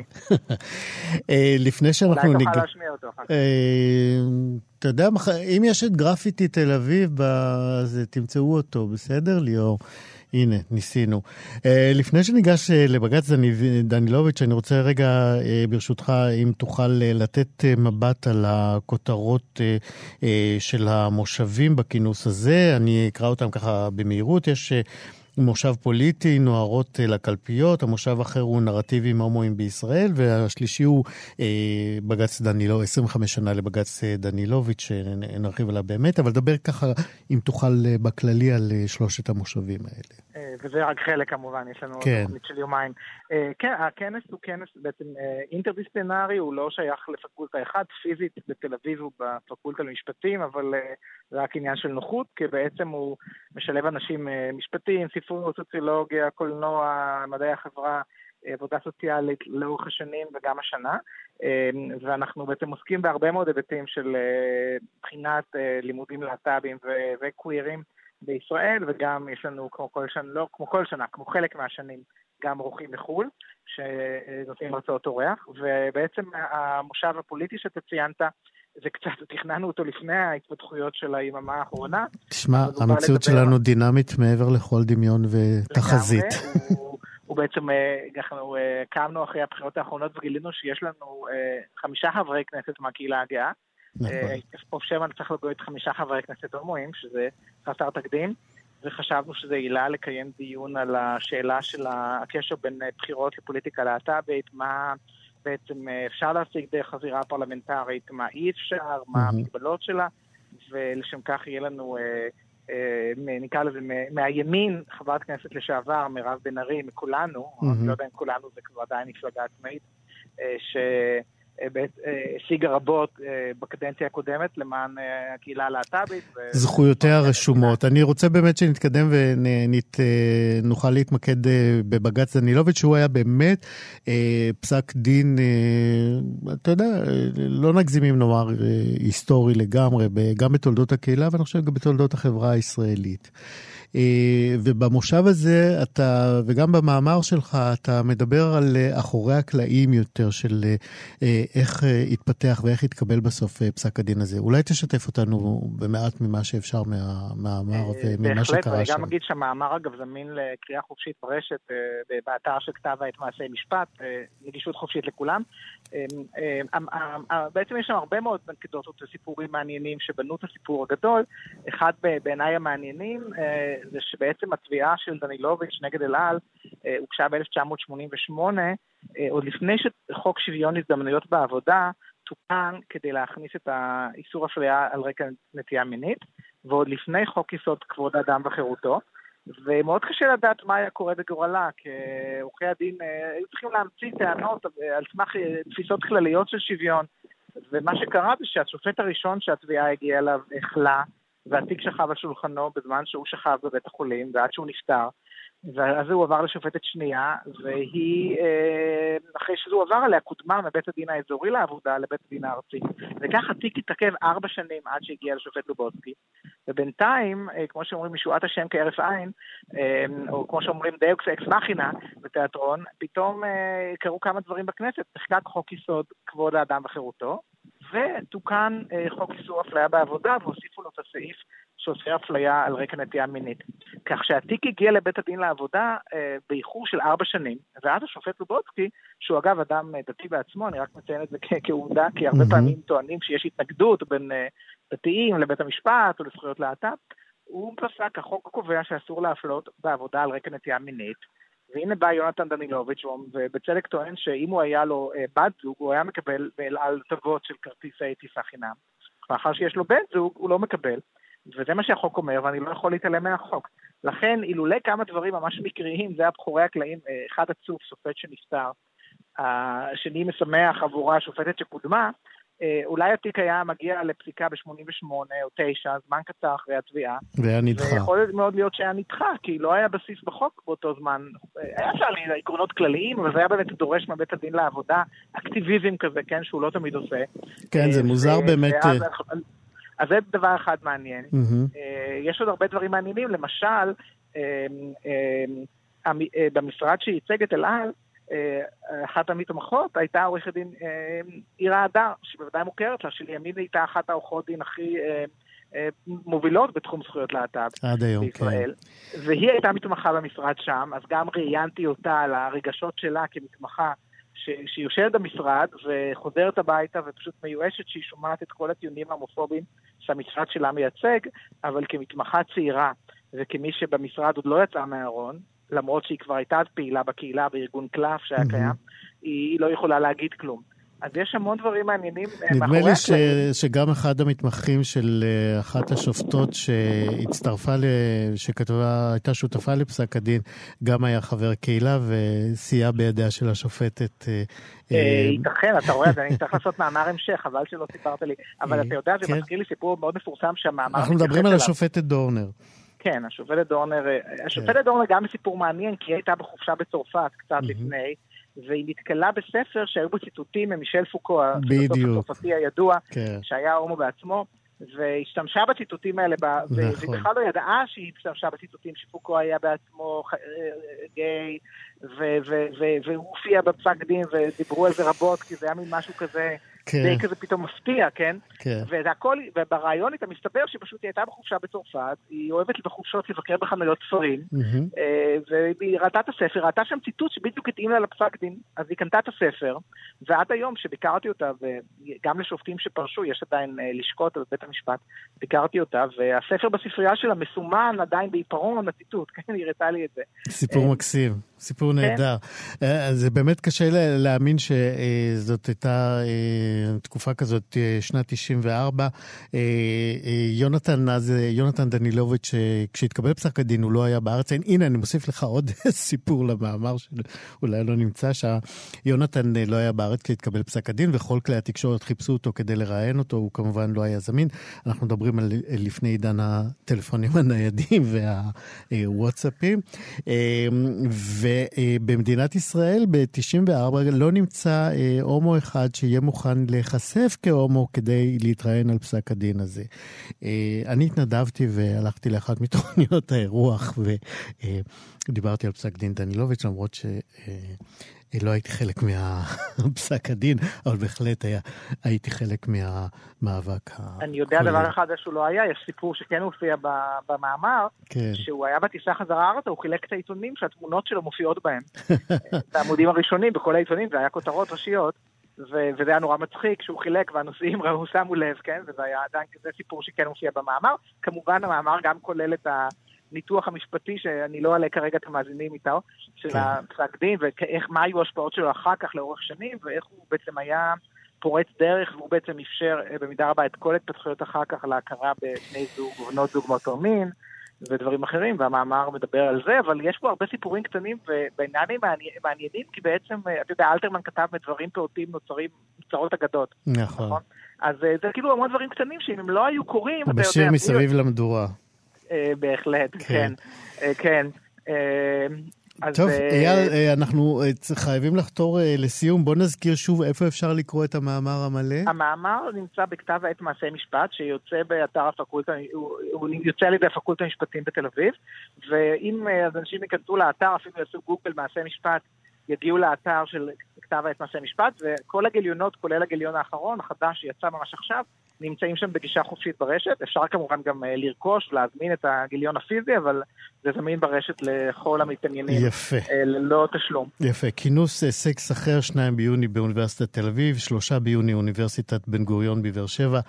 (laughs) לפני שאנחנו... אולי תוכל להשמיע אותו אחר כך. אתה יודע, אם יש את גרפיטי תל אביב, אז תמצאו אותו, בסדר, ליאור? הנה, ניסינו. Uh, לפני שניגש uh, לבג"ץ דנילוביץ', אני רוצה רגע, uh, ברשותך, אם תוכל לתת מבט על הכותרות של המושבים בכינוס הזה. אני אקרא אותם ככה במהירות. יש... מושב פוליטי, נוערות לקלפיות, המושב אחר הוא נרטיבים הומואים בישראל, והשלישי הוא אה, בג"ץ דנילו, 25 שנה לבג"ץ דנילוביץ', שנרחיב עליו באמת, אבל דבר ככה, אם תוכל בכללי, על שלושת המושבים האלה. וזה רק חלק כמובן, יש לנו כן. תוכנית של יומיים. כן, הכנס הוא כנס בעצם אינטרדיסציפלינרי, הוא לא שייך לפקולטה אחת, פיזית בתל אביב הוא בפקולטה למשפטים, אבל זה רק עניין של נוחות, כי בעצם הוא משלב אנשים משפטיים, ספרות, סוציולוגיה, קולנוע, מדעי החברה, עבודה סוציאלית לאורך השנים וגם השנה. ואנחנו בעצם עוסקים בהרבה מאוד היבטים של בחינת לימודים להט"בים וקווירים בישראל, וגם יש לנו כמו כל שנה, לא כמו כל שנה, כמו חלק מהשנים, גם אורחים מחו"ל, שנותנים הרצאות אורח, ובעצם המושב הפוליטי שאתה ציינת, זה קצת, תכננו אותו לפני ההתפתחויות של היממה האחרונה. תשמע, המציאות שלנו דינמית מעבר לכל דמיון ותחזית. הוא, הוא בעצם, אנחנו קמנו אחרי הבחירות האחרונות וגילינו שיש לנו חמישה חברי כנסת מהקהילה הגאה. פה שמן צריך לגוית חמישה חברי כנסת הומואים, שזה חסר תקדים, וחשבנו שזה עילה לקיים דיון על השאלה של הקשר בין בחירות לפוליטיקה להט"בית, מה... בעצם אפשר להשיג דרך הזירה הפרלמנטרית, מה אי אפשר, מה המגבלות שלה, ולשם כך יהיה לנו, אה, אה, נקרא לזה, מהימין, חברת כנסת לשעבר, מירב בן ארי, מכולנו. אני לא יודע אם כולנו זה כבר עדיין מפלגה עצמאית, אה, השיגה רבות בקדנציה הקודמת למען הקהילה הלהט"בית. זכויותיה הרשומות. אני רוצה באמת שנתקדם ונוכל להתמקד בבג"ץ דנילוביץ', שהוא היה באמת פסק דין, אתה יודע, לא נגזים אם נאמר היסטורי לגמרי, גם בתולדות הקהילה ואני חושב גם בתולדות החברה הישראלית. אה, ובמושב הזה אתה, וגם במאמר שלך, אתה מדבר על אה, אחורי הקלעים יותר של אה, איך התפתח ואיך התקבל בסוף פסק הדין הזה. אולי תשתף אותנו במעט ממה שאפשר מהמאמר וממה שקרה שם. בהחלט, וגם אגיד שהמאמר אגב זמין לקריאה חופשית ברשת, באתר של כתב העת מעשי משפט, נגישות חופשית לכולם. בעצם יש שם הרבה מאוד אנקדוטות וסיפורים מעניינים שבנו את הסיפור הגדול. אחד בעיניי המעניינים זה שבעצם התביעה של דנילוביץ' נגד אל על אה, הוגשה ב-1988, אה, עוד לפני שחוק שוויון הזדמנויות בעבודה תוקן כדי להכניס את האיסור אפליה על רקע נטייה מינית, ועוד לפני חוק יסוד כבוד האדם וחירותו. ומאוד קשה לדעת מה היה קורה בגורלה, כי עורכי הדין אה, היו צריכים להמציא טענות על סמך תפיסות כלליות של שוויון. ומה שקרה זה שהשופט הראשון שהתביעה הגיעה אליו החלה, והתיק שכב על שולחנו בזמן שהוא שכב בבית החולים ועד שהוא נפטר. ואז הוא עבר לשופטת שנייה, והיא, אה, אחרי שזה הועבר עליה, קודמה מבית הדין האזורי לעבודה לבית הדין הארצי. וכך התיק התעכב ארבע שנים עד שהגיע לשופט לובודסקי. ובינתיים, אה, כמו שאומרים, משועת השם כהרף עין, אה, או כמו שאומרים דיוקס אקס מכינה בתיאטרון, פתאום קרו כמה דברים בכנסת. נחקק חוק יסוד כבוד האדם וחירותו, ותוקן חוק איסור אפליה בעבודה, והוסיפו לו את הסעיף שעושה אפליה על רקע נטייה מינית. כך שהתיק הגיע לבית הדין לעבודה אה, באיחור של ארבע שנים, ואז השופט לובודסקי, שהוא אגב אדם אה, דתי בעצמו, אני רק מציין את זה כעובדה, כי הרבה mm-hmm. פעמים טוענים שיש התנגדות בין אה, דתיים לבית המשפט או לזכויות להט"ב, הוא פסק, החוק קובע שאסור להפלות בעבודה על רקע נטייה מינית. והנה בא יונתן דנילוביץ', ובצדק טוען שאם הוא היה לו אה, בת זוג, הוא היה מקבל באל על טובות של כרטיסי טיסה חינם. מאחר שיש לו בן זוג, הוא לא מקבל. וזה מה שהחוק אומר, ואני לא יכול להתעלם מהחוק. לכן, אילולא כמה דברים ממש מקריים, זה היה בחורי הקלעים, אה, אחד עצוב, שופט שנפטר, השני משמח עבורה השופטת שקודמה, אה, אולי התיק היה מגיע לפסיקה ב-88 או 9, זמן קצר אחרי התביעה. והיה נדחה. ויכול מאוד להיות שהיה נדחה, כי לא היה בסיס בחוק באותו זמן. היה אפשר לעקרונות כלליים, אבל זה היה באמת דורש מבית הדין לעבודה, אקטיביזם כזה, כן, שהוא לא תמיד עושה. כן, זה מוזר באמת. ואז, אז זה דבר אחד מעניין. Mm-hmm. יש עוד הרבה דברים מעניינים, למשל, אה, אה, במשרד שייצג את אל על, אחת המתמחות הייתה עורכת דין עירה הדר, שבוודאי מוכרת לה, שלימין הייתה אחת העורכות דין הכי מובילות בתחום זכויות להט"ב היום, בישראל. כן. והיא הייתה מתמחה במשרד שם, אז גם ראיינתי אותה על הרגשות שלה כמתמחה שהיא יושבת במשרד וחוזרת הביתה ופשוט מיואשת שהיא שומעת את כל הטיעונים ההומופוביים שהמשרד שלה מייצג, אבל כמתמחה צעירה וכמי שבמשרד עוד לא יצאה מהארון, למרות שהיא כבר הייתה פעילה בקהילה בארגון קלף שהיה mm-hmm. קיים, היא לא יכולה להגיד כלום. אז יש המון דברים מעניינים אה, מאחורי הקלעים. נדמה לי ש, שגם אחד המתמחים של אה, אחת השופטות שהצטרפה, שכתבה, הייתה שותפה לפסק הדין, גם היה חבר קהילה וסייע בידיה של השופטת. אה, ייתכן, אתה רואה, אני (laughs) צריך לעשות מאמר המשך, חבל שלא סיפרת לי. אבל אתה יודע, זה כן. מזכיר לי סיפור מאוד מפורסם שהמאמר... אנחנו מדברים על השופטת דורנר. כן, השופטת דורנר, השופטת דורנר גם סיפור מעניין, כי היא הייתה בחופשה בצרפת קצת לפני. והיא נתקלה בספר שהיו בו ציטוטים ממישל פוקו, בדיוק. הצרפתי הידוע, כן. שהיה הומו בעצמו, והשתמשה בציטוטים האלה, נכון. והיא בכלל לא ידעה שהיא השתמשה בציטוטים שפוקו היה בעצמו אה, גיי, והוא הופיע בפסק דין ודיברו על זה רבות, כי זה היה מין משהו כזה... כן. די כזה פתאום מפתיע, כן? כן. וזה הכל, וברעיון איתה מסתבר שפשוט היא הייתה בחופשה בצרפת, היא אוהבת בחופשות לבקר בחנויות ספרים, mm-hmm. והיא ראתה את הספר, ראתה שם ציטוט שבדיוק התאים לה לפסק דין, אז היא קנתה את הספר, ועד היום שביקרתי אותה, וגם לשופטים שפרשו, יש עדיין אה, לשקוט בבית המשפט, ביקרתי אותה, והספר בספרייה שלה מסומן עדיין בעיפרון הציטוט, (laughs) כן? היא הראתה לי את זה. סיפור מקסים. סיפור כן. נהדר. כן. זה באמת קשה להאמין שזאת הייתה תקופה כזאת, שנת 94. יונתן, אז יונתן דנילוביץ', כשהתקבל פסק הדין, הוא לא היה בארץ. הנה, אני מוסיף לך עוד (laughs) סיפור למאמר שאולי לא נמצא, שיונתן לא היה בארץ כשהתקבל פסק הדין, וכל כלי התקשורת חיפשו אותו כדי לראיין אותו, הוא כמובן לא היה זמין. אנחנו מדברים על לפני עידן הטלפונים הניידים והוואטסאפים. ובמדינת ישראל ב-94 לא נמצא אה, הומו אחד שיהיה מוכן להיחשף כהומו כדי להתראיין על פסק הדין הזה. אה, אני התנדבתי והלכתי לאחת (laughs) מתוכניות האירוח ודיברתי על פסק דין דנילוביץ', למרות ש... לא הייתי חלק מהפסק (laughs) הדין, אבל בהחלט היה, הייתי חלק מהמאבק. אני יודע דבר אחד שהוא לא היה, יש סיפור שכן הופיע במאמר, כן. שהוא היה בטיסה חזרה ארצה, הוא חילק את העיתונים שהתמונות שלו מופיעות בהם. (laughs) את העמודים הראשונים בכל העיתונים, זה היה כותרות ראשיות. ו- וזה היה נורא מצחיק שהוא חילק והנוסעים (laughs) ראו, שמו לב, כן? וזה היה עדיין, זה סיפור שכן מופיע במאמר. כמובן המאמר גם כולל את ה... הניתוח המשפטי, שאני לא אעלה כרגע את המאזינים איתו, של כן. הפסק דין, ומה היו ההשפעות שלו אחר כך לאורך שנים, ואיך הוא בעצם היה פורץ דרך, והוא בעצם אפשר אה, במידה רבה את כל ההתפתחויות אחר כך להכרה בבני זוג ובנות זוג מאותו מין. ודברים אחרים, והמאמר מדבר על זה, אבל יש פה הרבה סיפורים קטנים ובעיניינים מעניינים, כי בעצם, אה, אתה יודע, אלתרמן כתב מדברים פעוטים נוצרים, נוצרות אגדות. נכון. נכון? אז אה, זה כאילו המון דברים קטנים שאם הם לא היו קורים, אתה יודע... בשיר מסביב למדורה. אה, בהחלט, כן. כן. כן. אז... טוב, אייל, אנחנו חייבים לחתור לסיום. בוא נזכיר שוב איפה אפשר לקרוא את המאמר המלא. המאמר נמצא בכתב העת מעשי משפט, שיוצא באתר הפקולטה, הוא יוצא על ידי הפקולטה המשפטים בתל אביב, ואם אנשים ייכנסו לאתר, אפילו יעשו גוגל מעשי משפט, יגיעו לאתר של כתב העת מעשי משפט, וכל הגיליונות, כולל הגיליון האחרון, החדש שיצא ממש עכשיו, נמצאים שם בגישה חופשית ברשת. אפשר כמובן גם אה, לרכוש, להזמין את הגיליון הפיזי, אבל זה זמין ברשת לכל המתעניינים. יפה. אה, ללא תשלום. יפה. כינוס אה, סקס אחר, 2 ביוני באוניברסיטת תל אביב, 3 ביוני אוניברסיטת בן גוריון בבאר שבע.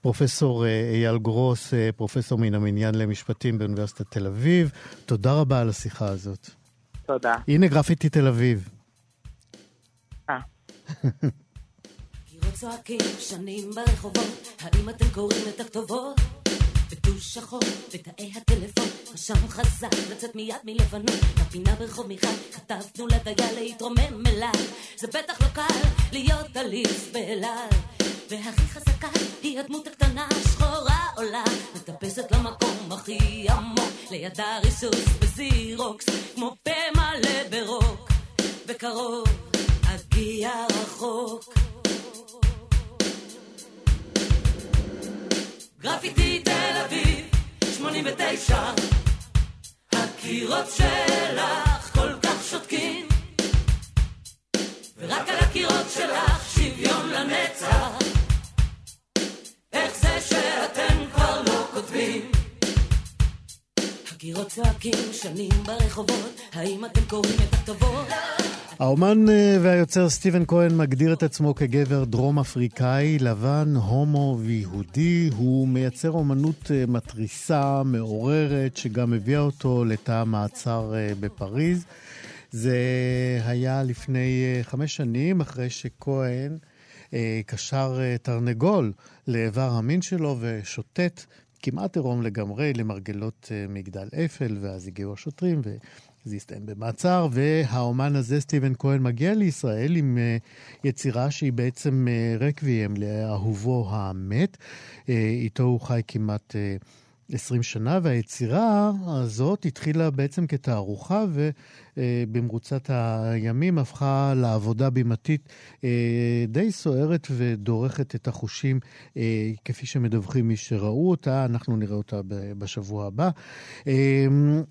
פרופסור אייל גרוס, פרופסור מן המניין למשפטים באוניברסיטת תל אביב. תודה רבה על השיחה הזאת. תודה. הנה גרפיטי תל אביב. אה. (laughs) צועקים שנים ברחובות, האם אתם קוראים את הכתובות? בטוש שחור, בתאי הטלפון, רשם חזק לצאת מיד מלבנון, בפינה ברחוב מיכל, כתבנו לדייל להתרומם אליי, זה בטח לא קל להיות עליס באלעל, והכי חזקה היא הדמות הקטנה השחורה עולה, מטפסת למקום הכי עמוק, לידה ריסוס בזירוקס, כמו פה מלא ברוק, בקרוב אגיע רחוק. גרפיטי תל אביב, 89 הקירות שלך כל כך שותקים ורק על הקירות שלך שוויון לנצח כותבים הקירות צועקים שנים ברחובות האם אתם קוראים את הכתובות? האומן אה, והיוצר סטיבן כהן מגדיר את עצמו כגבר דרום אפריקאי, לבן, הומו ויהודי. הוא מייצר אומנות אה, מתריסה, מעוררת, שגם הביאה אותו לתא המעצר אה, בפריז. זה היה לפני חמש שנים, אחרי שכהן קשר תרנגול לאיבר המין שלו ושוטט כמעט עירום לגמרי למרגלות מגדל אפל, ואז הגיעו השוטרים ו... זה הסתיים במעצר, והאומן הזה, סטיבן כהן, מגיע לישראל עם uh, יצירה שהיא בעצם uh, רקוויאם לאהובו המת. איתו הוא חי כמעט uh, 20 שנה, והיצירה הזאת התחילה בעצם כתערוכה, ו... אה, במרוצת הימים הפכה לעבודה בימתית אה, די סוערת ודורכת את החושים, אה, כפי שמדווחים מי שראו אותה, אנחנו נראה אותה בשבוע הבא.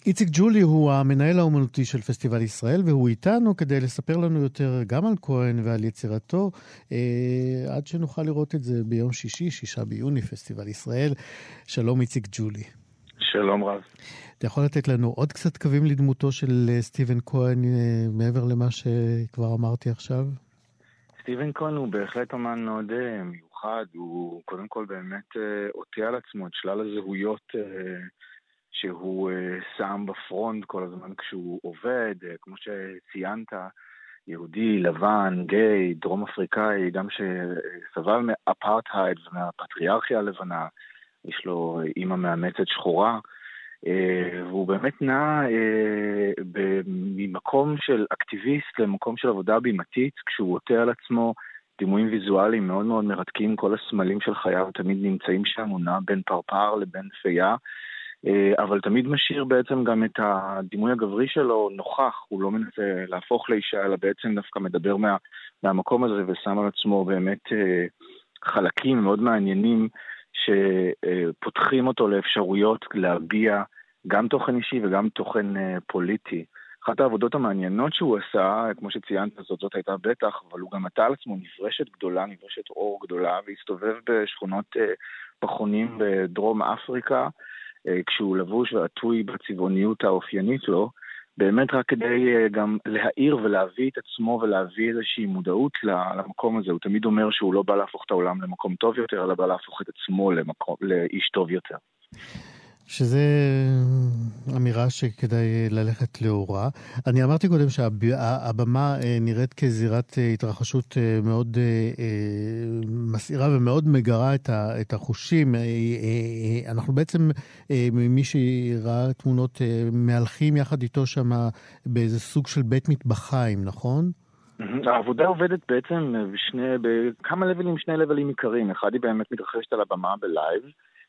איציק ג'ולי הוא המנהל האומנותי של פסטיבל ישראל, והוא איתנו כדי לספר לנו יותר גם על כהן ועל יצירתו, עד שנוכל לראות את זה ביום שישי, שישה ביוני, פסטיבל ישראל. שלום איציק ג'ולי. שלום רב. אתה יכול לתת לנו עוד קצת קווים לדמותו של אה, סטיבן כהן אה, מעבר למה שכבר אמרתי עכשיו? סטיבן כהן הוא בהחלט אמן מאוד אה, מיוחד, הוא קודם כל באמת עוטה על עצמו את שלל הזהויות שהוא שם בפרונט כל הזמן כשהוא עובד, כמו שציינת, יהודי, לבן, גיי, דרום אפריקאי, גם שסבל מאפרטהייד ומהפטריארכיה הלבנה, יש לו אימא מאמצת שחורה, אה, והוא באמת נע אה, ממקום של אקטיביסט למקום של עבודה בימתית, כשהוא עוטה על עצמו דימויים ויזואליים מאוד מאוד מרתקים, כל הסמלים של חייו תמיד נמצאים שם, הוא נע בין פרפר לבין פייה. אה, אבל תמיד משאיר בעצם גם את הדימוי הגברי שלו נוכח, הוא לא מנסה להפוך לאישה, אלא בעצם דווקא מדבר מה, מהמקום הזה ושם על עצמו באמת חלקים מאוד מעניינים שפותחים אותו לאפשרויות להביע גם תוכן אישי וגם תוכן אה, פוליטי. אחת העבודות המעניינות שהוא עשה, כמו שציינת, זאת, זאת הייתה בטח, אבל הוא גם עטה על עצמו נברשת גדולה, נברשת אור גדולה, והסתובב בשכונות פחונים בדרום אפריקה. אה, כשהוא לבוש ועטוי בצבעוניות האופיינית לו, באמת רק כדי אה, גם להעיר ולהביא את עצמו ולהביא איזושהי מודעות למקום הזה. הוא תמיד אומר שהוא לא בא להפוך את העולם למקום טוב יותר, אלא בא להפוך את עצמו למקום, לאיש טוב יותר. שזה אמירה שכדאי ללכת לאורה. אני אמרתי קודם שהבמה אה, נראית כזירת אה, התרחשות אה, מאוד מסעירה ומאוד מגרה את החושים. אנחנו בעצם, מי שראה תמונות, מהלכים יחד איתו שם באיזה סוג של בית מטבחיים, נכון? העבודה עובדת בעצם בשני, בכמה לבלים, שני לבלים עיקריים. אחד היא באמת מתרחשת על הבמה בלייב.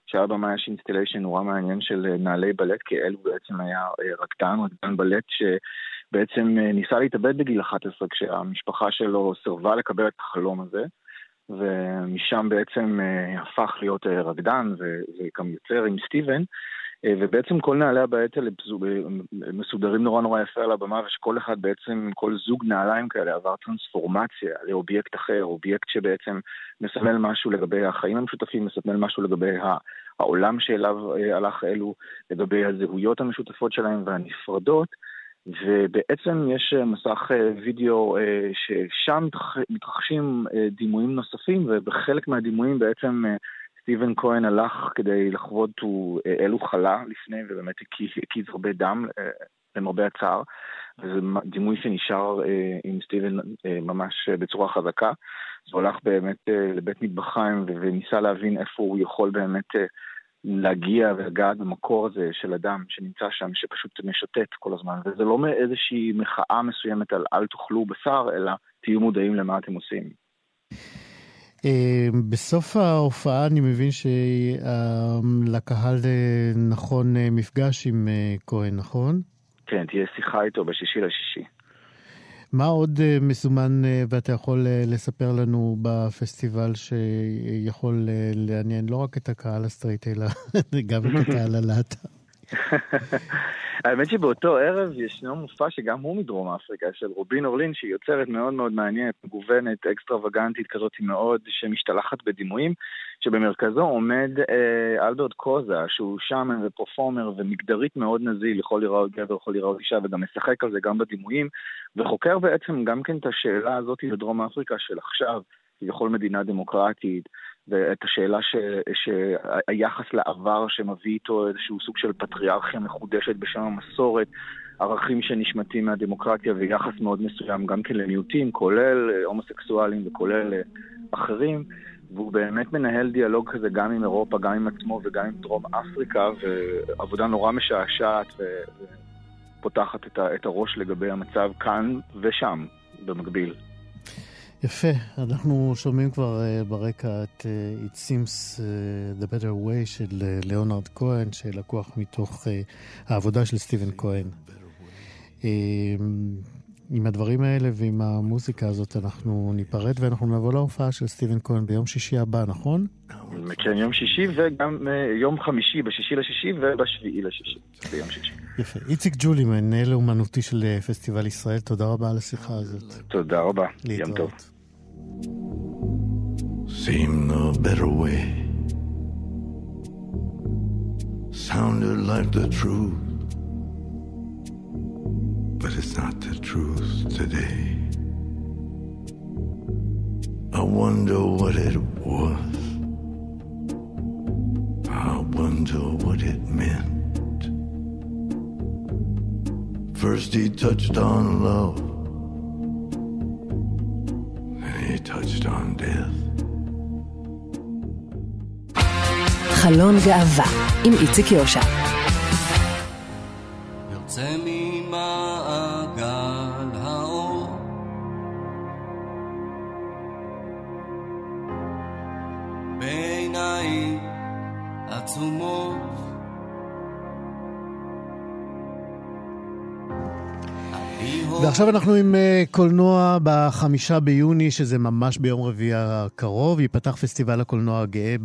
שעל הבמה יש installation נורא מעניין של אה, נעלי בלט, כי אלו בעצם היה אה, רקדן, רקדן בלט שבעצם אה, ניסה להתאבד בגיל 11 כשהמשפחה שלו סירבה לקבל את החלום הזה. ומשם בעצם הפך להיות רקדן וגם יוצר עם סטיבן, ובעצם כל נעלי הבלט האלה מסודרים נורא נורא יפה על הבמה, ושכל אחד בעצם, כל זוג נעליים כאלה עבר טרנספורמציה לאובייקט אחר, אובייקט שבעצם מסמל משהו לגבי החיים המשותפים, מסמל משהו לגבי העולם שאליו אה, הלך אלו, לגבי הזהויות המשותפות שלהם והנפרדות. ובעצם יש מסך אה, וידאו אה, ששם מתרחשים דימויים נוספים, ובחלק מהדימויים בעצם סטיבן כהן הלך כדי לחוות הוא, אלו חלה לפני, ובאמת הקיז הרבה דם, למרבה הצער. וזה דימוי שנשאר עם סטיבן ממש בצורה חזקה. הוא הלך באמת לבית מטבחיים וניסה להבין איפה הוא יכול באמת להגיע ולגעת במקור הזה של אדם שנמצא שם, שפשוט משוטט כל הזמן. וזה לא מאיזושהי מחאה מסוימת על אל תאכלו בשר, אלא תהיו מודעים למה אתם עושים. אה, בסוף ההופעה אני מבין שלקהל אה, נכון אה, מפגש עם כהן, נכון? כן, תהיה שיחה איתו בשישי לשישי. מה עוד אה, מסומן אה, ואתה יכול אה, לספר לנו בפסטיבל שיכול לעניין לא רק את הקהל ה straight, אלא (laughs) גם את הקהל הלהט"ב? (laughs) האמת שבאותו ערב ישנו מופע שגם הוא מדרום אפריקה, של רובין אורלין, שהיא יוצרת מאוד מאוד מעניינת, מגוונת, אקסטרווגנטית כזאת מאוד, שמשתלחת בדימויים, שבמרכזו עומד אה, אלברט קוזה, שהוא שמן ופרפורמר ומגדרית מאוד נזיל, יכול לראות גבר, יכול לראות אישה, וגם משחק על זה גם בדימויים, וחוקר בעצם גם כן את השאלה הזאת בדרום אפריקה של עכשיו, כביכול מדינה דמוקרטית, ואת השאלה ש, שהיחס לעבר שמביא איתו איזשהו סוג של פטריארכיה מחודשת בשם המסורת, ערכים שנשמטים מהדמוקרטיה ויחס מאוד מסוים גם כן למיעוטים, כולל אה, הומוסקסואלים וכולל אה, אחרים, והוא באמת מנהל דיאלוג כזה גם עם אירופה, גם עם עצמו וגם עם דרום אפריקה, ועבודה נורא משעשעת ופותחת את הראש לגבי המצב כאן ושם במקביל. יפה, אנחנו שומעים כבר uh, ברקע את uh, It Seems uh, The Better Way של uh, ליאונרד כהן, שלקוח מתוך uh, העבודה של סטיבן כהן. Uh, עם הדברים האלה ועם המוזיקה הזאת אנחנו ניפרד ואנחנו נבוא להופעה של סטיבן כהן ביום שישי הבא, נכון? כן, יום שישי וגם יום חמישי, בשישי לשישי ובשביעי לשישי, ביום שישי. יפה. איציק ג'ולי, מנהל אומנותי של פסטיבל ישראל, tודה רבה על השיחה הזאת. תודה רבה, יום טוב. Seemed a better way. Sounded like the truth, but it's not the truth today. I wonder what it was. I wonder what it meant. First he touched on love, touched on death. חלון גאווה עם איציק יושע. יוצא ממעגל ועכשיו אנחנו עם uh, קולנוע בחמישה ביוני, שזה ממש ביום רביעי הקרוב. ייפתח פסטיבל הקולנוע הגאה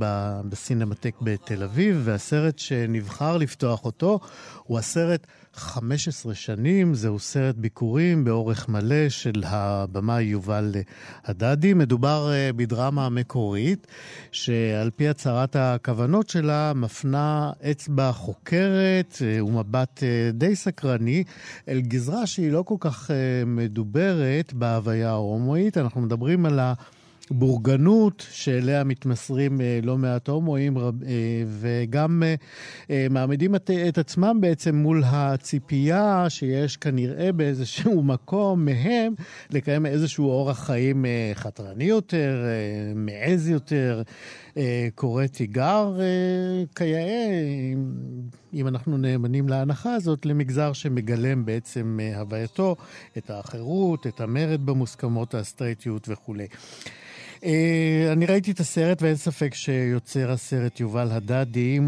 בסינמטק בתל אביב, והסרט שנבחר לפתוח אותו הוא הסרט 15 שנים, זהו סרט ביקורים באורך מלא של הבמאי יובל הדדי. מדובר uh, בדרמה מקורית, שעל פי הצהרת הכוונות שלה מפנה אצבע חוקרת uh, ומבט uh, די סקרני אל גזרה שהיא לא כל כך מדוברת בהוויה ההומואית. אנחנו מדברים על ה... בורגנות שאליה מתמסרים אה, לא מעט הומואים, אה, וגם אה, מעמידים את, את עצמם בעצם מול הציפייה שיש כנראה באיזשהו (laughs) מקום מהם לקיים איזשהו אורח חיים חתרני יותר, מעז יותר, קורא תיגר, כיאה, אם אנחנו נאמנים להנחה הזאת, למגזר שמגלם בעצם הווייתו את האחרות, את המרד במוסכמות, הסטרייטיות וכולי. אה, אני ראיתי את הסרט ואין ספק שיוצר הסרט יובל הדדי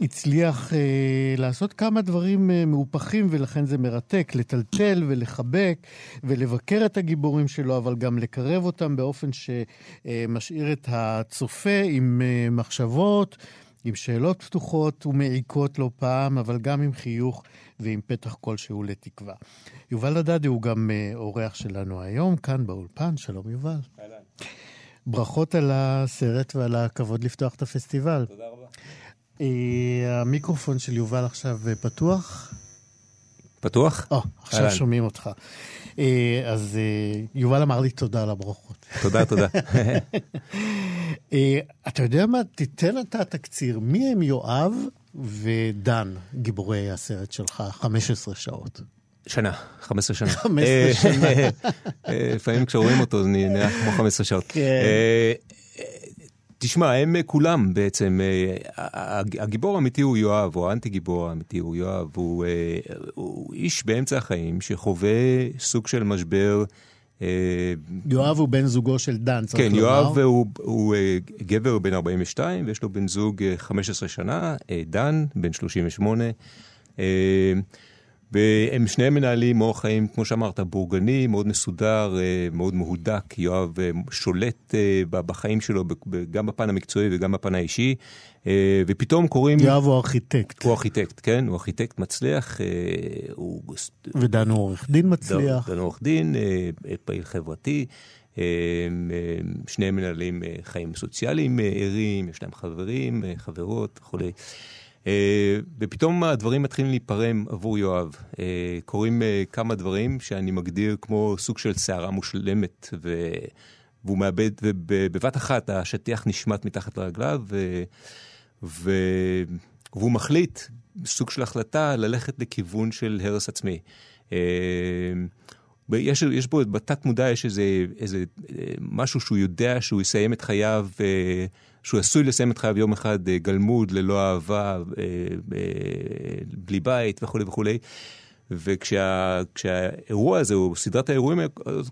הצליח אה, לעשות כמה דברים אה, מהופכים ולכן זה מרתק, לטלטל ולחבק ולבקר את הגיבורים שלו, אבל גם לקרב אותם באופן שמשאיר את הצופה עם אה, מחשבות. עם שאלות פתוחות ומעיקות לא פעם, אבל גם עם חיוך ועם פתח כלשהו לתקווה. יובל הדדי הוא גם אה, אורח שלנו היום, כאן באולפן. שלום יובל. אהלן. ברכות על הסרט ועל הכבוד לפתוח את הפסטיבל. תודה רבה. אה, המיקרופון של יובל עכשיו אה, פתוח? פתוח? או, עכשיו אהלן. שומעים אותך. אה, אז יובל אמר לי תודה על הברכות. תודה, תודה. (laughs) אתה יודע מה? תיתן אתה תקציר. מי הם יואב ודן, גיבורי הסרט שלך, 15 שעות? שנה, 15 שנה. 15 שנה. אה, לפעמים כשרואים אותו זה נראה כמו 15 שעות. כן. אה, תשמע, הם כולם בעצם, אה, הגיבור האמיתי הוא יואב, או האנטי גיבור האמיתי הוא יואב, הוא, הוא איש באמצע החיים שחווה סוג של משבר. יואב הוא בן זוגו של דן, צריך כן, לומר. כן, יואב הוא, הוא גבר בן 42, ויש לו בן זוג 15 שנה, דן, בן 38. והם שניהם מנהלים אורח חיים, כמו שאמרת, בורגני, מאוד מסודר, אה, מאוד מהודק. יואב אה, שולט אה, בחיים שלו, גם בפן המקצועי וגם בפן האישי. ופתאום קוראים... יואב הוא ארכיטקט. הוא ארכיטקט, כן, הוא ארכיטקט מצליח. הוא... ודן הוא עורך דין מצליח. דן הוא עורך דין, פעיל חברתי. שניהם מנהלים חיים סוציאליים ערים, יש להם חברים, חברות וכולי. אה, ופתאום הדברים מתחילים להיפרם עבור יואב. אה, קורים אה, כמה דברים שאני מגדיר כמו סוג של סערה מושלמת, ו... והוא מאבד, ובבת אחת השטיח נשמט מתחת לרגליו, ו... ו... והוא מחליט, סוג של החלטה, ללכת לכיוון של הרס עצמי. יש, יש בו, בתת מודע יש איזה, איזה משהו שהוא יודע שהוא יסיים את חייו שהוא עשוי לסיים את חייו יום אחד אה, גלמוד, ללא אהבה, אה, אה, בלי בית וכולי וכולי. וכשהאירוע הזה, או סדרת האירועים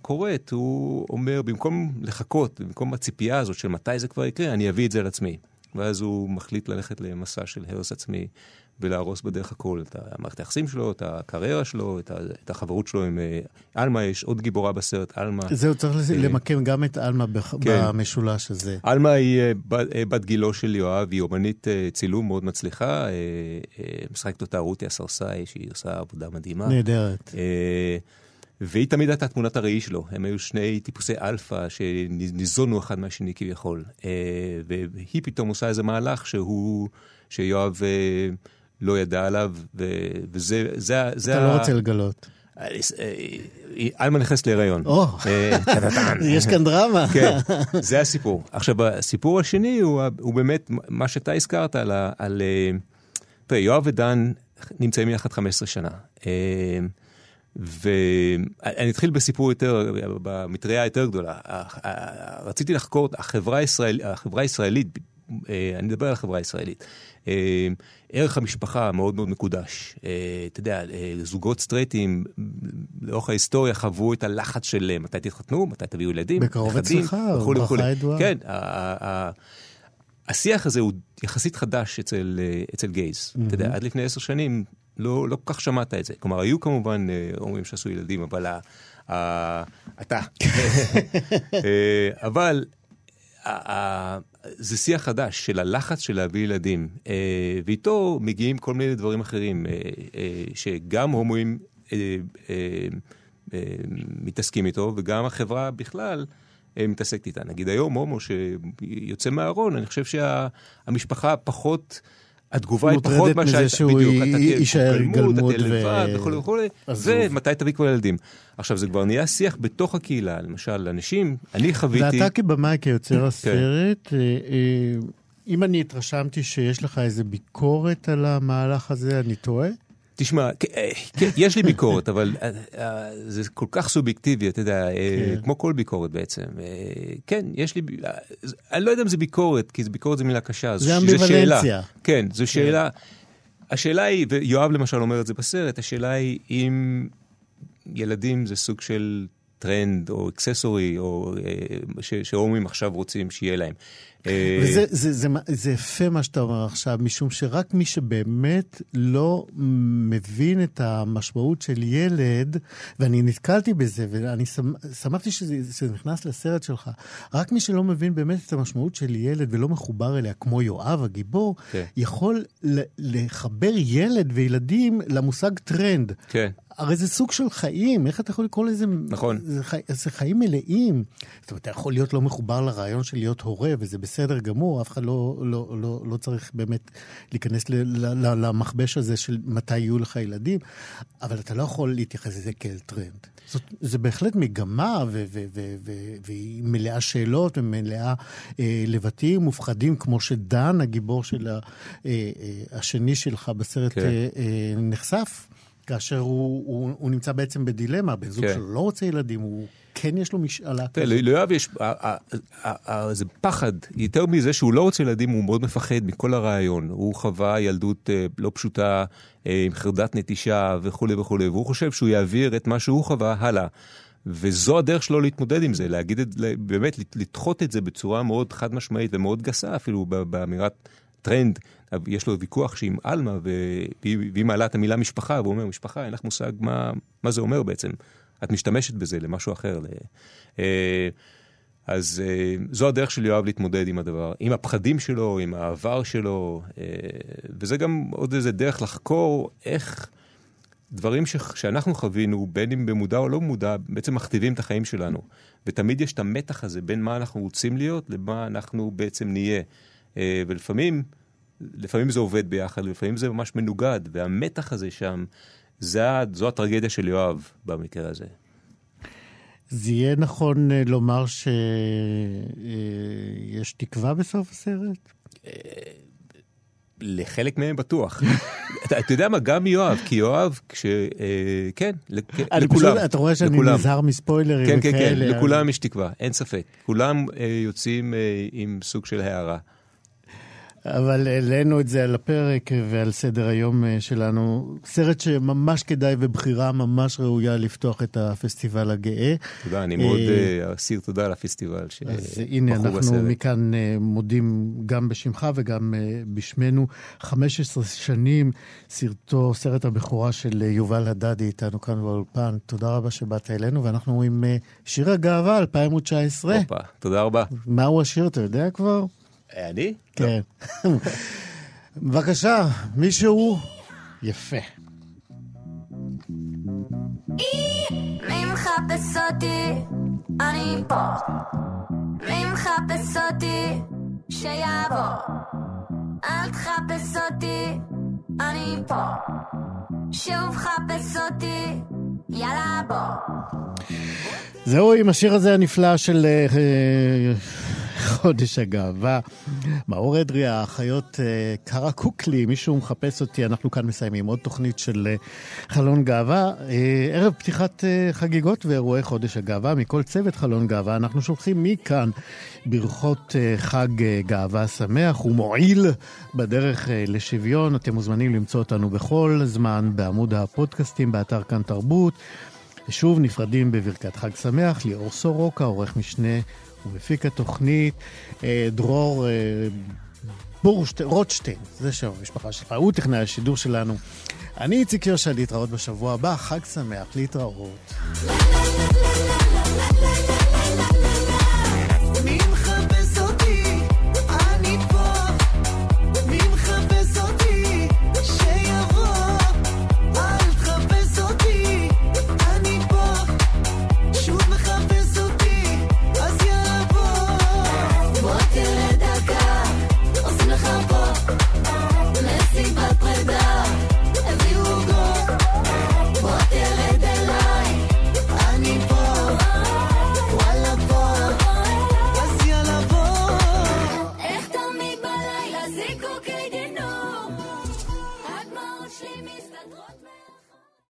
קורית, הוא אומר, במקום לחכות, במקום הציפייה הזאת של מתי זה כבר יקרה, אני אביא את זה על עצמי. ואז הוא מחליט ללכת למסע של הרס עצמי ולהרוס בדרך הכל, את המערכת היחסים שלו, את הקריירה שלו, את, ה, את החברות שלו עם uh, עלמה, יש עוד גיבורה בסרט, עלמה. זהו, צריך uh, למקם גם את עלמה בח... כן. במשולש הזה. עלמה היא uh, בת, בת גילו של יואב, היא אומנית צילום מאוד מצליחה, משחקת אותה רותי הסרסאי, שהיא עושה עבודה מדהימה. נהדרת. והיא תמיד הייתה תמונת הראי שלו, הם היו שני טיפוסי אלפא שניזונו אחד מהשני כביכול. והיא פתאום עושה איזה מהלך שהוא, שיואב לא ידע עליו, וזה... זה, זה אתה לא ה... לא רוצה לגלות. אלמה נכנסת להיריון. או, יש כאן דרמה. כן, זה הסיפור. עכשיו, הסיפור השני הוא, הוא באמת מה שאתה הזכרת על... תראה, יואב ודן נמצאים יחד 15 שנה. ואני אתחיל בסיפור יותר, במטריה היותר גדולה. רציתי לחקור, החברה, הישראל, החברה הישראלית, אני מדבר על החברה הישראלית, ערך המשפחה מאוד מאוד מקודש. אתה יודע, זוגות סטרייטים לאורך ההיסטוריה חוו את הלחץ של מתי תתחתנו, מתי תביאו ילדים, בקרוב אצלך, ברכה ידועה. כן, השיח הזה הוא יחסית חדש אצל, אצל גייז. Mm-hmm. אתה יודע, עד לפני עשר שנים לא, לא כל כך שמעת את זה. כלומר, היו כמובן הורים שעשו ילדים, אבל ה, ה, אתה. (laughs) אבל זה שיח חדש של הלחץ של להביא ילדים, ואיתו מגיעים כל מיני דברים אחרים, שגם הומואים מתעסקים איתו, וגם החברה בכלל. מתעסקת איתה. נגיד היום הומו שיוצא מהארון, אני חושב שהמשפחה פחות... התגובה היא פחות מה שהייתה, בדיוק, אתה יישאר גלמוד תהיה וכולי וכולי, ומתי תביא כבר ילדים. עכשיו זה כבר נהיה שיח בתוך הקהילה, למשל אנשים, אני חוויתי... ואתה כבמאי, כיוצר הסרט, אם אני התרשמתי שיש לך איזה ביקורת על המהלך הזה, אני טועה? תשמע, כן, יש לי ביקורת, אבל זה כל כך סובייקטיבי, אתה יודע, כמו כל ביקורת בעצם. כן, יש לי, אני לא יודע אם זה ביקורת, כי ביקורת זו מילה קשה. זה אמביוולנציה. כן, זו שאלה. השאלה היא, ויואב למשל אומר את זה בסרט, השאלה היא אם ילדים זה סוג של טרנד או accessory, או שהומואים עכשיו רוצים שיהיה להם. וזה זה, זה, זה יפה מה שאתה אומר עכשיו, משום שרק מי שבאמת לא מבין את המשמעות של ילד, ואני נתקלתי בזה, ואני שמחתי שזה, שזה נכנס לסרט שלך, רק מי שלא מבין באמת את המשמעות של ילד ולא מחובר אליה, כמו יואב הגיבור, כן. יכול לחבר ילד וילדים למושג טרנד. כן. הרי זה סוג של חיים, איך אתה יכול לקרוא לזה? נכון. זה, חי, זה חיים מלאים. זאת אומרת, אתה יכול להיות לא מחובר לרעיון של להיות הורה, וזה בסדר גמור, אף אחד לא, לא, לא, לא צריך באמת להיכנס ל, ל, ל, למכבש הזה של מתי יהיו לך ילדים, אבל אתה לא יכול להתייחס לזה כאל טרנד. זאת, זה בהחלט מגמה, והיא מלאה שאלות ומלאה אה, לבטים מופחדים, כמו שדן, הגיבור של ה, אה, אה, השני שלך בסרט, כן. אה, אה, נחשף. כאשר הוא, הוא, הוא נמצא בעצם בדילמה, בן זוג כן. שלו לא רוצה ילדים, הוא כן יש לו משאלה כזאת. ליואב יש איזה פחד, יותר מזה שהוא לא רוצה ילדים, הוא מאוד מפחד מכל הרעיון. הוא חווה ילדות אה, לא פשוטה, אה, עם חרדת נטישה וכולי וכולי, והוא חושב שהוא יעביר את מה שהוא חווה הלאה. וזו הדרך שלו להתמודד עם זה, להגיד את, באמת, לדחות את זה בצורה מאוד חד משמעית ומאוד גסה אפילו באמירת טרנד. יש לו ויכוח שהיא עם עלמה, והיא מעלה את המילה משפחה, והוא אומר, משפחה, אין לך מושג מה, מה זה אומר בעצם. את משתמשת בזה למשהו אחר. אה, אז אה, זו הדרך של יואב להתמודד עם הדבר, עם הפחדים שלו, עם העבר שלו, אה, וזה גם עוד איזה דרך לחקור איך דברים ש... שאנחנו חווינו, בין אם במודע או לא במודע, בעצם מכתיבים את החיים שלנו. ותמיד יש את המתח הזה בין מה אנחנו רוצים להיות למה אנחנו בעצם נהיה. ולפעמים, לפעמים זה עובד ביחד, לפעמים זה ממש מנוגד, והמתח הזה שם, זה, זו הטרגדיה של יואב במקרה הזה. זה יהיה נכון אה, לומר שיש אה, תקווה בסוף הסרט? אה, לחלק מהם בטוח. (laughs) אתה, אתה יודע מה, גם יואב, כי יואב, כש... אה, כן, לכולם. פשוט, אתה רואה שאני לכולם. נזהר מספוילרים כן, כן, כן, לכולם יש תקווה, אין ספק. כולם אה, יוצאים אה, עם סוג של הערה. אבל העלינו את זה על הפרק ועל סדר היום אה, שלנו. סרט שממש כדאי ובחירה ממש ראויה לפתוח את הפסטיבל הגאה. תודה, אני מאוד אה, אסיר תודה על הפסטיבל אז הנה, אנחנו בסרט. מכאן אה, מודים גם בשמך וגם בשמנו. 15 שנים, סרטו, סרט הבכורה של יובל הדדי איתנו כאן באולפן. תודה רבה שבאת אלינו, ואנחנו עם שיר הגאווה 2019. הופה, תודה רבה. מהו השיר, אתה יודע כבר? אני? כן. בבקשה, מישהו יפה. מי מחפש אותי? אני פה. מי מחפש אותי? שיבוא. אל תחפש אותי, אני פה. שוב חפש אותי, יאללה בוא. זהו עם השיר הזה הנפלא של חודש הגאווה. מאור אדרי, האחיות אה, קרא קוקלי, מישהו מחפש אותי, אנחנו כאן מסיימים עוד תוכנית של אה, חלון גאווה. אה, ערב פתיחת חגיגות ואירועי חודש הגאווה, מכל צוות חלון גאווה, אנחנו שולחים מכאן ברכות חג גאווה שמח ומועיל בדרך לשוויון. אתם מוזמנים למצוא אותנו בכל זמן בעמוד הפודקאסטים באתר כאן תרבות. ושוב נפרדים בברכת חג שמח, ליאור סורוקה, עורך משנה ומפיק התוכנית, אה, דרור אה, בורשט... רוטשטיין, זה שם המשפחה שלך, הוא טכנאי השידור שלנו. אני איציק יושע, להתראות בשבוע הבא, חג שמח, להתראות.